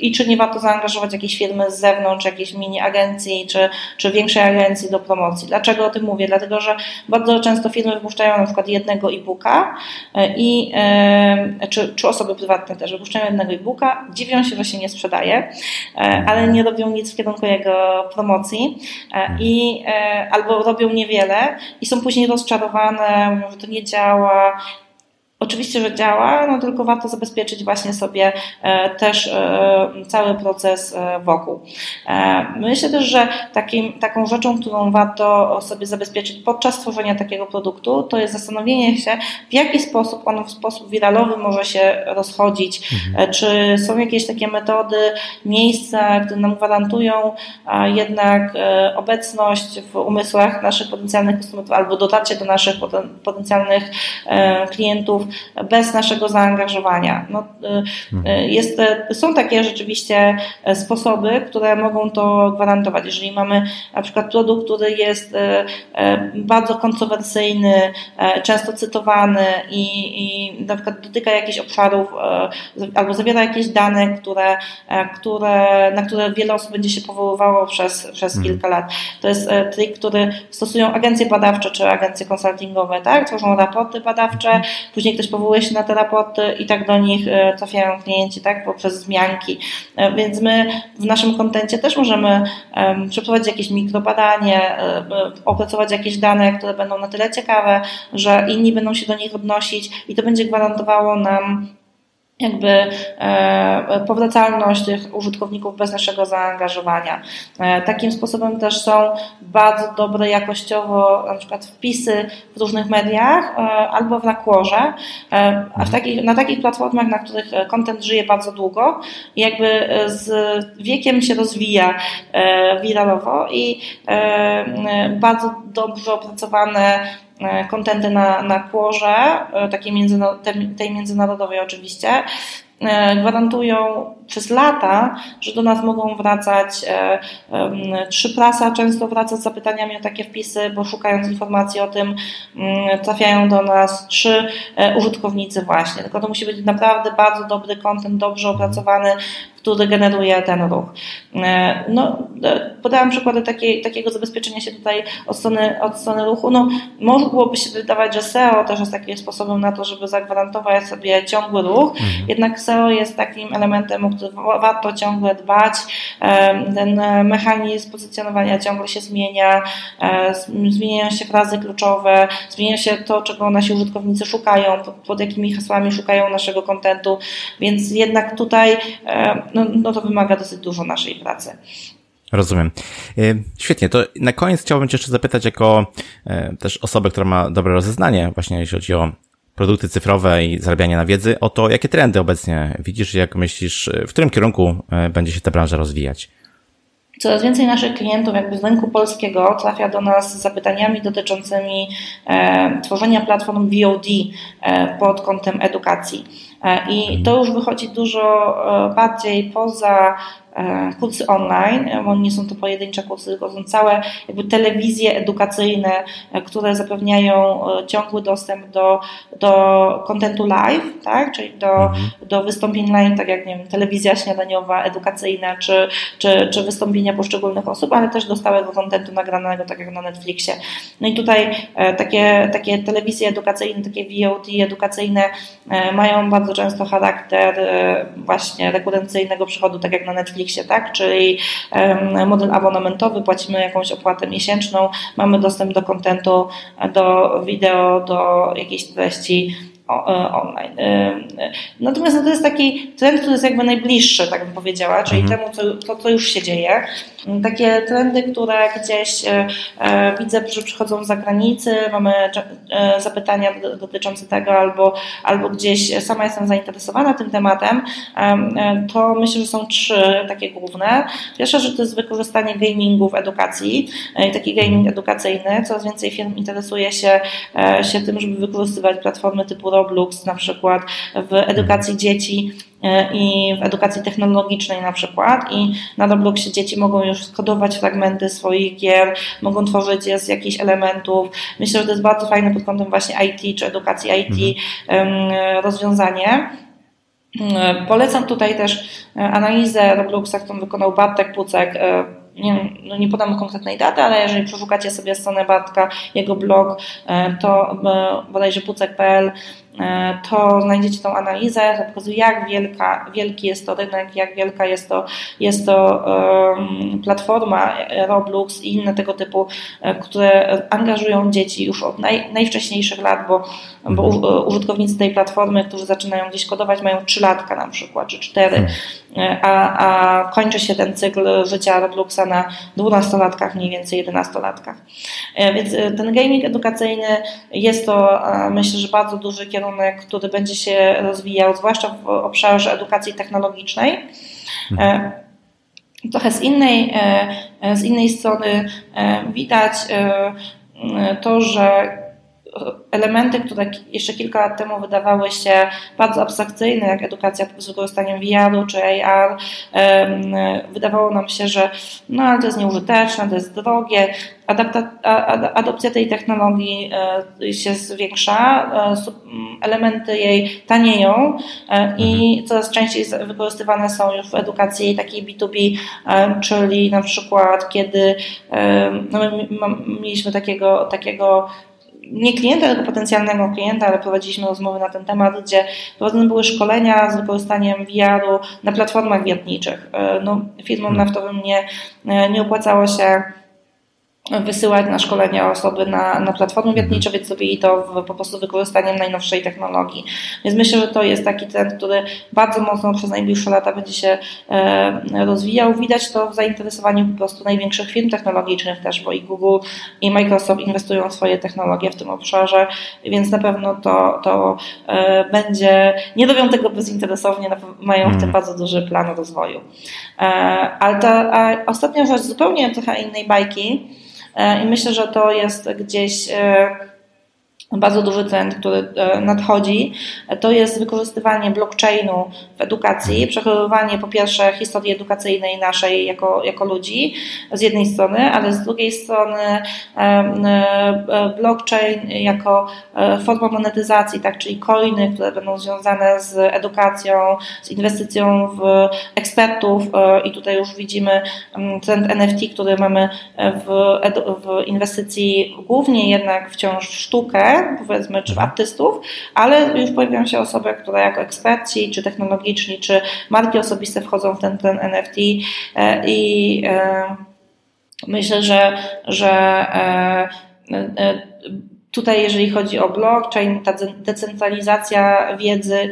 i czy nie warto zaangażować jakiejś firmy z zewnątrz, jakiejś mini agencji, czy, czy większej agencji do promocji. Dlaczego o tym mówię? Dlatego, że bardzo często firmy wypuszczają na przykład jednego e-booka i, czy, czy osoby prywatne też wypuszczają jednego e-booka, dziwią się, że się nie sprzedaje, ale nie robią nic w kierunku jego promocji i albo robią niewiele i są później rozczarowane, mówią, że to nie działa, Oczywiście, że działa, no tylko warto zabezpieczyć właśnie sobie e, też e, cały proces e, wokół. Myślę też, że takim, taką rzeczą, którą warto sobie zabezpieczyć podczas tworzenia takiego produktu, to jest zastanowienie się, w jaki sposób on w sposób wiralowy może się rozchodzić. Mhm. Czy są jakieś takie metody, miejsca, które nam gwarantują jednak obecność w umysłach naszych potencjalnych konsumentów albo dotarcie do naszych potencjalnych klientów bez naszego zaangażowania. No, y, y, jest, są takie rzeczywiście e, sposoby, które mogą to gwarantować. Jeżeli mamy na przykład produkt, który jest e, e, bardzo kontrowersyjny, często cytowany i, i na przykład dotyka jakichś obszarów albo zawiera jakieś dane, które, które, na które wiele osób będzie się powoływało przez, przez mhm. kilka lat. To jest trik, który stosują agencje badawcze czy agencje konsultingowe, tak? Tworzą raporty badawcze, mhm. Później ktoś powołuje się na te raporty i tak do nich e, trafiają klienci, tak, poprzez zmianki. E, więc my w naszym kontencie też możemy przeprowadzić jakieś mikrobadanie, e, opracować jakieś dane, które będą na tyle ciekawe, że inni będą się do nich odnosić i to będzie gwarantowało nam jakby e, powracalność tych użytkowników bez naszego zaangażowania. E, takim sposobem też są bardzo dobre jakościowo na przykład wpisy w różnych mediach e, albo w nakłorze, a w takich, na takich platformach, na których content żyje bardzo długo jakby z wiekiem się rozwija wiralowo i bardzo dobrze opracowane kontenty na, na kłorze, e, takiej tej międzynarodowej oczywiście, e, gwarantują przez lata, że do nas mogą wracać trzy prasa, często wraca z zapytaniami o takie wpisy, bo szukając informacji o tym mm, trafiają do nas trzy użytkownicy właśnie. Tylko to musi być naprawdę bardzo dobry kontent, dobrze opracowany, który generuje ten ruch. E, no, e, podałam przykłady takiej, takiego zabezpieczenia się tutaj od strony, od strony ruchu. No, mogłoby się wydawać, że SEO też jest takim sposobem na to, żeby zagwarantować sobie ciągły ruch, mhm. jednak SEO jest takim elementem, o który warto ciągle dbać. E, ten mechanizm pozycjonowania ciągle się zmienia, zmieniają się frazy kluczowe, zmienia się to, czego nasi użytkownicy szukają, pod, pod jakimi hasłami szukają naszego kontentu, więc jednak tutaj no, no to wymaga dosyć dużo naszej pracy. Rozumiem. E, świetnie, to na koniec chciałbym Cię jeszcze zapytać jako e, też osobę, która ma dobre rozeznanie właśnie jeśli chodzi o produkty cyfrowe i zarabianie na wiedzy, o to, jakie trendy obecnie widzisz i jak myślisz, w którym kierunku e, będzie się ta branża rozwijać? Coraz więcej naszych klientów jakby z rynku polskiego trafia do nas z zapytaniami dotyczącymi e, tworzenia platform VOD e, pod kątem edukacji. E, I to już wychodzi dużo e, bardziej poza kursy online, e, bo nie są to pojedyncze kursy, tylko są całe jakby telewizje edukacyjne, e, które zapewniają ciągły dostęp do, do kontentu live, tak? czyli do, mhm. do wystąpień live, tak jak nie wiem, telewizja śniadaniowa, edukacyjna, czy, czy, czy wystąpienia poszczególnych osób, ale też do stałego kontentu nagranego, tak jak na Netflixie. No i tutaj takie, takie telewizje edukacyjne, takie VOD edukacyjne mają bardzo często charakter właśnie rekurencyjnego przychodu, tak jak na Netflixie, Netflixie, tak? Czyli model abonamentowy, płacimy jakąś opłatę miesięczną, mamy dostęp do kontentu, do wideo, do jakiejś treści online. Natomiast no to jest taki trend, który jest jakby najbliższy, tak bym powiedziała, czyli mhm. temu, co, to, co już się dzieje. Takie trendy, które gdzieś widzę, że przychodzą z zagranicy, mamy zapytania dotyczące tego, albo, albo gdzieś sama jestem zainteresowana tym tematem, to myślę, że są trzy takie główne. Pierwsza rzecz to jest wykorzystanie gamingu w edukacji, taki gaming edukacyjny. Coraz więcej firm interesuje się, się tym, żeby wykorzystywać platformy typu Roblox na przykład w edukacji dzieci e, i w edukacji technologicznej na przykład i na Robloxie dzieci mogą już skodować fragmenty swoich gier, mogą tworzyć je z jakichś elementów. Myślę, że to jest bardzo fajne pod kątem właśnie IT czy edukacji IT mhm. rozwiązanie. E, polecam tutaj też e, analizę Robloxa, którą wykonał Bartek Pucek, nie, no nie podam konkretnej daty, ale jeżeli przeszukacie sobie stronę Bartka, jego blog, to bodajże pucek.pl to znajdziecie tą analizę, to pokazuje jak wielka, wielki jest to rynek, jak wielka jest to, jest to um, platforma Roblox i inne tego typu, e, które angażują dzieci już od naj, najwcześniejszych lat, bo, bo mhm. użytkownicy tej platformy, którzy zaczynają gdzieś kodować, mają 3 latka na przykład, czy 4, hmm. e, a, a kończy się ten cykl życia Robloxa na 12-latkach, mniej więcej 11-latkach. Więc ten gaming edukacyjny jest to, myślę, że bardzo duży kierunek który będzie się rozwijał, zwłaszcza w obszarze edukacji technologicznej. Mhm. E, trochę z innej, e, z innej strony e, widać to, że elementy, które jeszcze kilka lat temu wydawały się bardzo abstrakcyjne, jak edukacja z wykorzystaniem VR czy AR, wydawało nam się, że no ale to jest nieużyteczne, to jest drogie. Adapta, adopcja tej technologii e, się zwiększa, e, elementy jej tanieją e, i mhm. coraz częściej wykorzystywane są już w edukacji takiej B2B, czyli na przykład kiedy no my mieliśmy takiego, takiego nie klienta, tylko potencjalnego klienta, ale prowadziliśmy rozmowy na ten temat, gdzie prowadzone były szkolenia z wykorzystaniem VR-u na platformach wiertniczych. E, no, firmom hmm. naftowym nie, e, nie opłacało się wysyłać na szkolenia osoby na, na platformy mhm. wiertnicze, więc zrobili to w, po prostu wykorzystaniem najnowszej technologii. Więc myślę, że to jest taki trend, który bardzo mocno przez najbliższe lata będzie się e, rozwijał. Widać to w zainteresowaniu po prostu największych firm technologicznych też, bo i Google i Microsoft inwestują w swoje technologie w tym obszarze, więc na pewno to, to e, będzie, nie robią tego bezinteresownie, mają w tym mhm. bardzo duży plan rozwoju. E, ale ta a ostatnia rzecz zupełnie trochę innej bajki, I myślę, że to jest gdzieś e, bardzo duży trend, który e, nadchodzi, to jest wykorzystywanie blockchainu w edukacji, przechowywanie po pierwsze historii edukacyjnej naszej jako, jako ludzi z jednej strony, ale z drugiej strony blockchain jako forma monetyzacji, tak, czyli coiny, które będą związane z edukacją, z inwestycją w ekspertów i tutaj już widzimy trend NFT, który mamy w, w inwestycji głównie jednak wciąż w sztukę, powiedzmy, czy artystów, ale już pojawiają się osoby, które jako eksperci, czy technologiczni, czy marki osobiste wchodzą w ten, ten NFT e, i e, myślę, że, że e, Tutaj, jeżeli chodzi o blockchain, ta decentralizacja wiedzy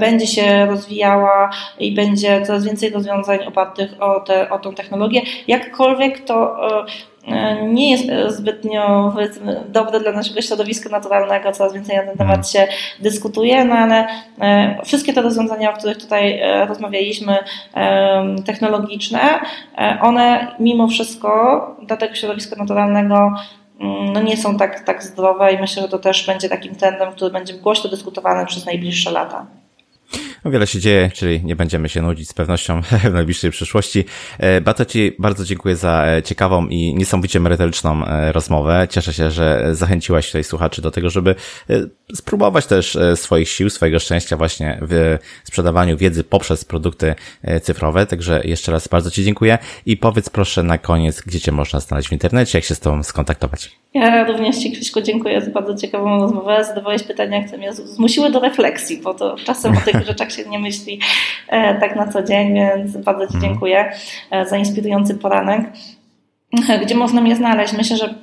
będzie się rozwijała i będzie coraz więcej rozwiązań opartych o, te, o tą technologię. Jakkolwiek to nie jest e, zbytnio dobre dla naszego środowiska naturalnego, coraz więcej na ten temat mhm. się dyskutuje, no ale e, wszystkie te rozwiązania, o których tutaj rozmawialiśmy, technologiczne, one mimo wszystko dla tego środowiska naturalnego mm, no nie są tak, tak zdrowe i myślę, że to też będzie takim trendem, który będzie głośno dyskutowany przez najbliższe lata. No, wiele się dzieje, czyli nie będziemy się nudzić z pewnością <laughs> w najbliższej przyszłości. E, bardzo Ci bardzo dziękuję za e, ciekawą i niesamowicie merytoryczną e, rozmowę. Cieszę się, że zachęciłaś tutaj słuchaczy do tego, żeby spróbować też swoich sił, swojego szczęścia właśnie w sprzedawaniu wiedzy poprzez produkty cyfrowe. Także jeszcze raz bardzo Ci dziękuję i powiedz proszę na koniec, gdzie Cię można znaleźć w internecie, jak się z Tobą skontaktować. Ja również Ci, Krzyśku, dziękuję za bardzo ciekawą rozmowę. Zadawałeś pytania, które mnie zmusiły do refleksji, bo to czasem o tych <laughs> rzeczach się nie myśli e, tak na co dzień, więc bardzo Ci mhm. dziękuję e, za inspirujący poranek. <laughs> gdzie można mnie znaleźć. Myślę, że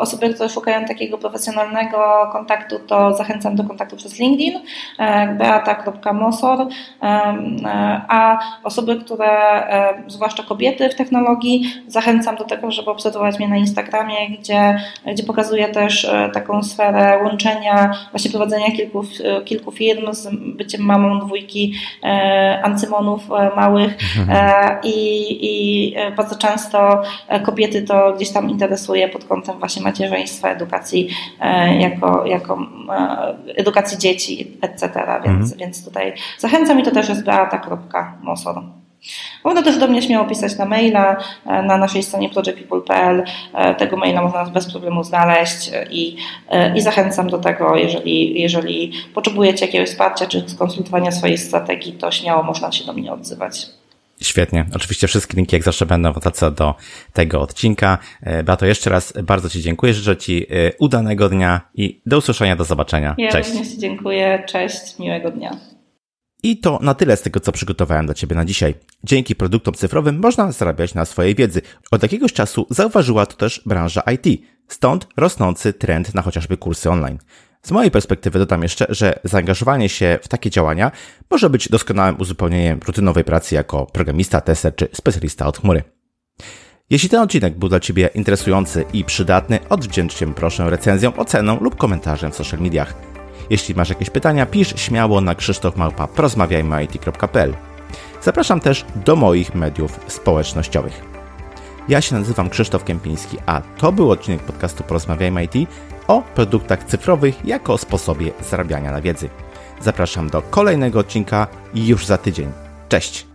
osoby, które szukają takiego profesjonalnego kontaktu, to zachęcam do kontaktu przez LinkedIn, e, beata.mosor, e, a osoby, które, e, zwłaszcza kobiety w technologii, zachęcam do tego, żeby obserwować mnie na Instagramie, gdzie, gdzie pokazuję też taką sferę łączenia, właśnie prowadzenia kilku, kilku firm z byciem mamą dwójki ancymonów małych i, i bardzo często kobiety to gdzieś tam interesuje pod kątem właśnie macierzyństwa, edukacji e, jako, jako e, edukacji dzieci, etc. Więc, mhm. więc tutaj zachęcam i to też jest beata.mosor. Można też do mnie śmiało pisać na maila e, na naszej stronie projectpeople.pl. Tego maila można bez problemu znaleźć i, i zachęcam do tego, jeżeli, jeżeli potrzebujecie jakiegoś wsparcia czy skonsultowania swojej strategii, to śmiało można się do mnie odzywać. Świetnie. Oczywiście wszystkie linki jak zawsze będą w notatce do tego odcinka. E, Beato, jeszcze raz bardzo Ci dziękuję. Życzę Ci e, udanego dnia i do usłyszenia, do zobaczenia. Ja Cześć. również dziękuję. Cześć, miłego dnia. I to na tyle z tego, co przygotowałem dla Ciebie na dzisiaj. Dzięki produktom cyfrowym można zarabiać na swojej wiedzy. Od jakiegoś czasu zauważyła to też branża IT. Stąd rosnący trend na chociażby kursy online. Z mojej perspektywy dodam jeszcze, że zaangażowanie się w takie działania może być doskonałym uzupełnieniem rutynowej pracy jako programista, tester czy specjalista od chmury. Jeśli ten odcinek był dla Ciebie interesujący i przydatny, odwdzięcz się proszę recenzją, oceną lub komentarzem w social mediach. Jeśli masz jakieś pytania, pisz śmiało na krzysztofmałpa.porozmawiajmy.it.pl Zapraszam też do moich mediów społecznościowych. Ja się nazywam Krzysztof Kępiński, a to był odcinek podcastu Porozmawiajmy IT o produktach cyfrowych jako sposobie zarabiania na wiedzy. Zapraszam do kolejnego odcinka już za tydzień. Cześć!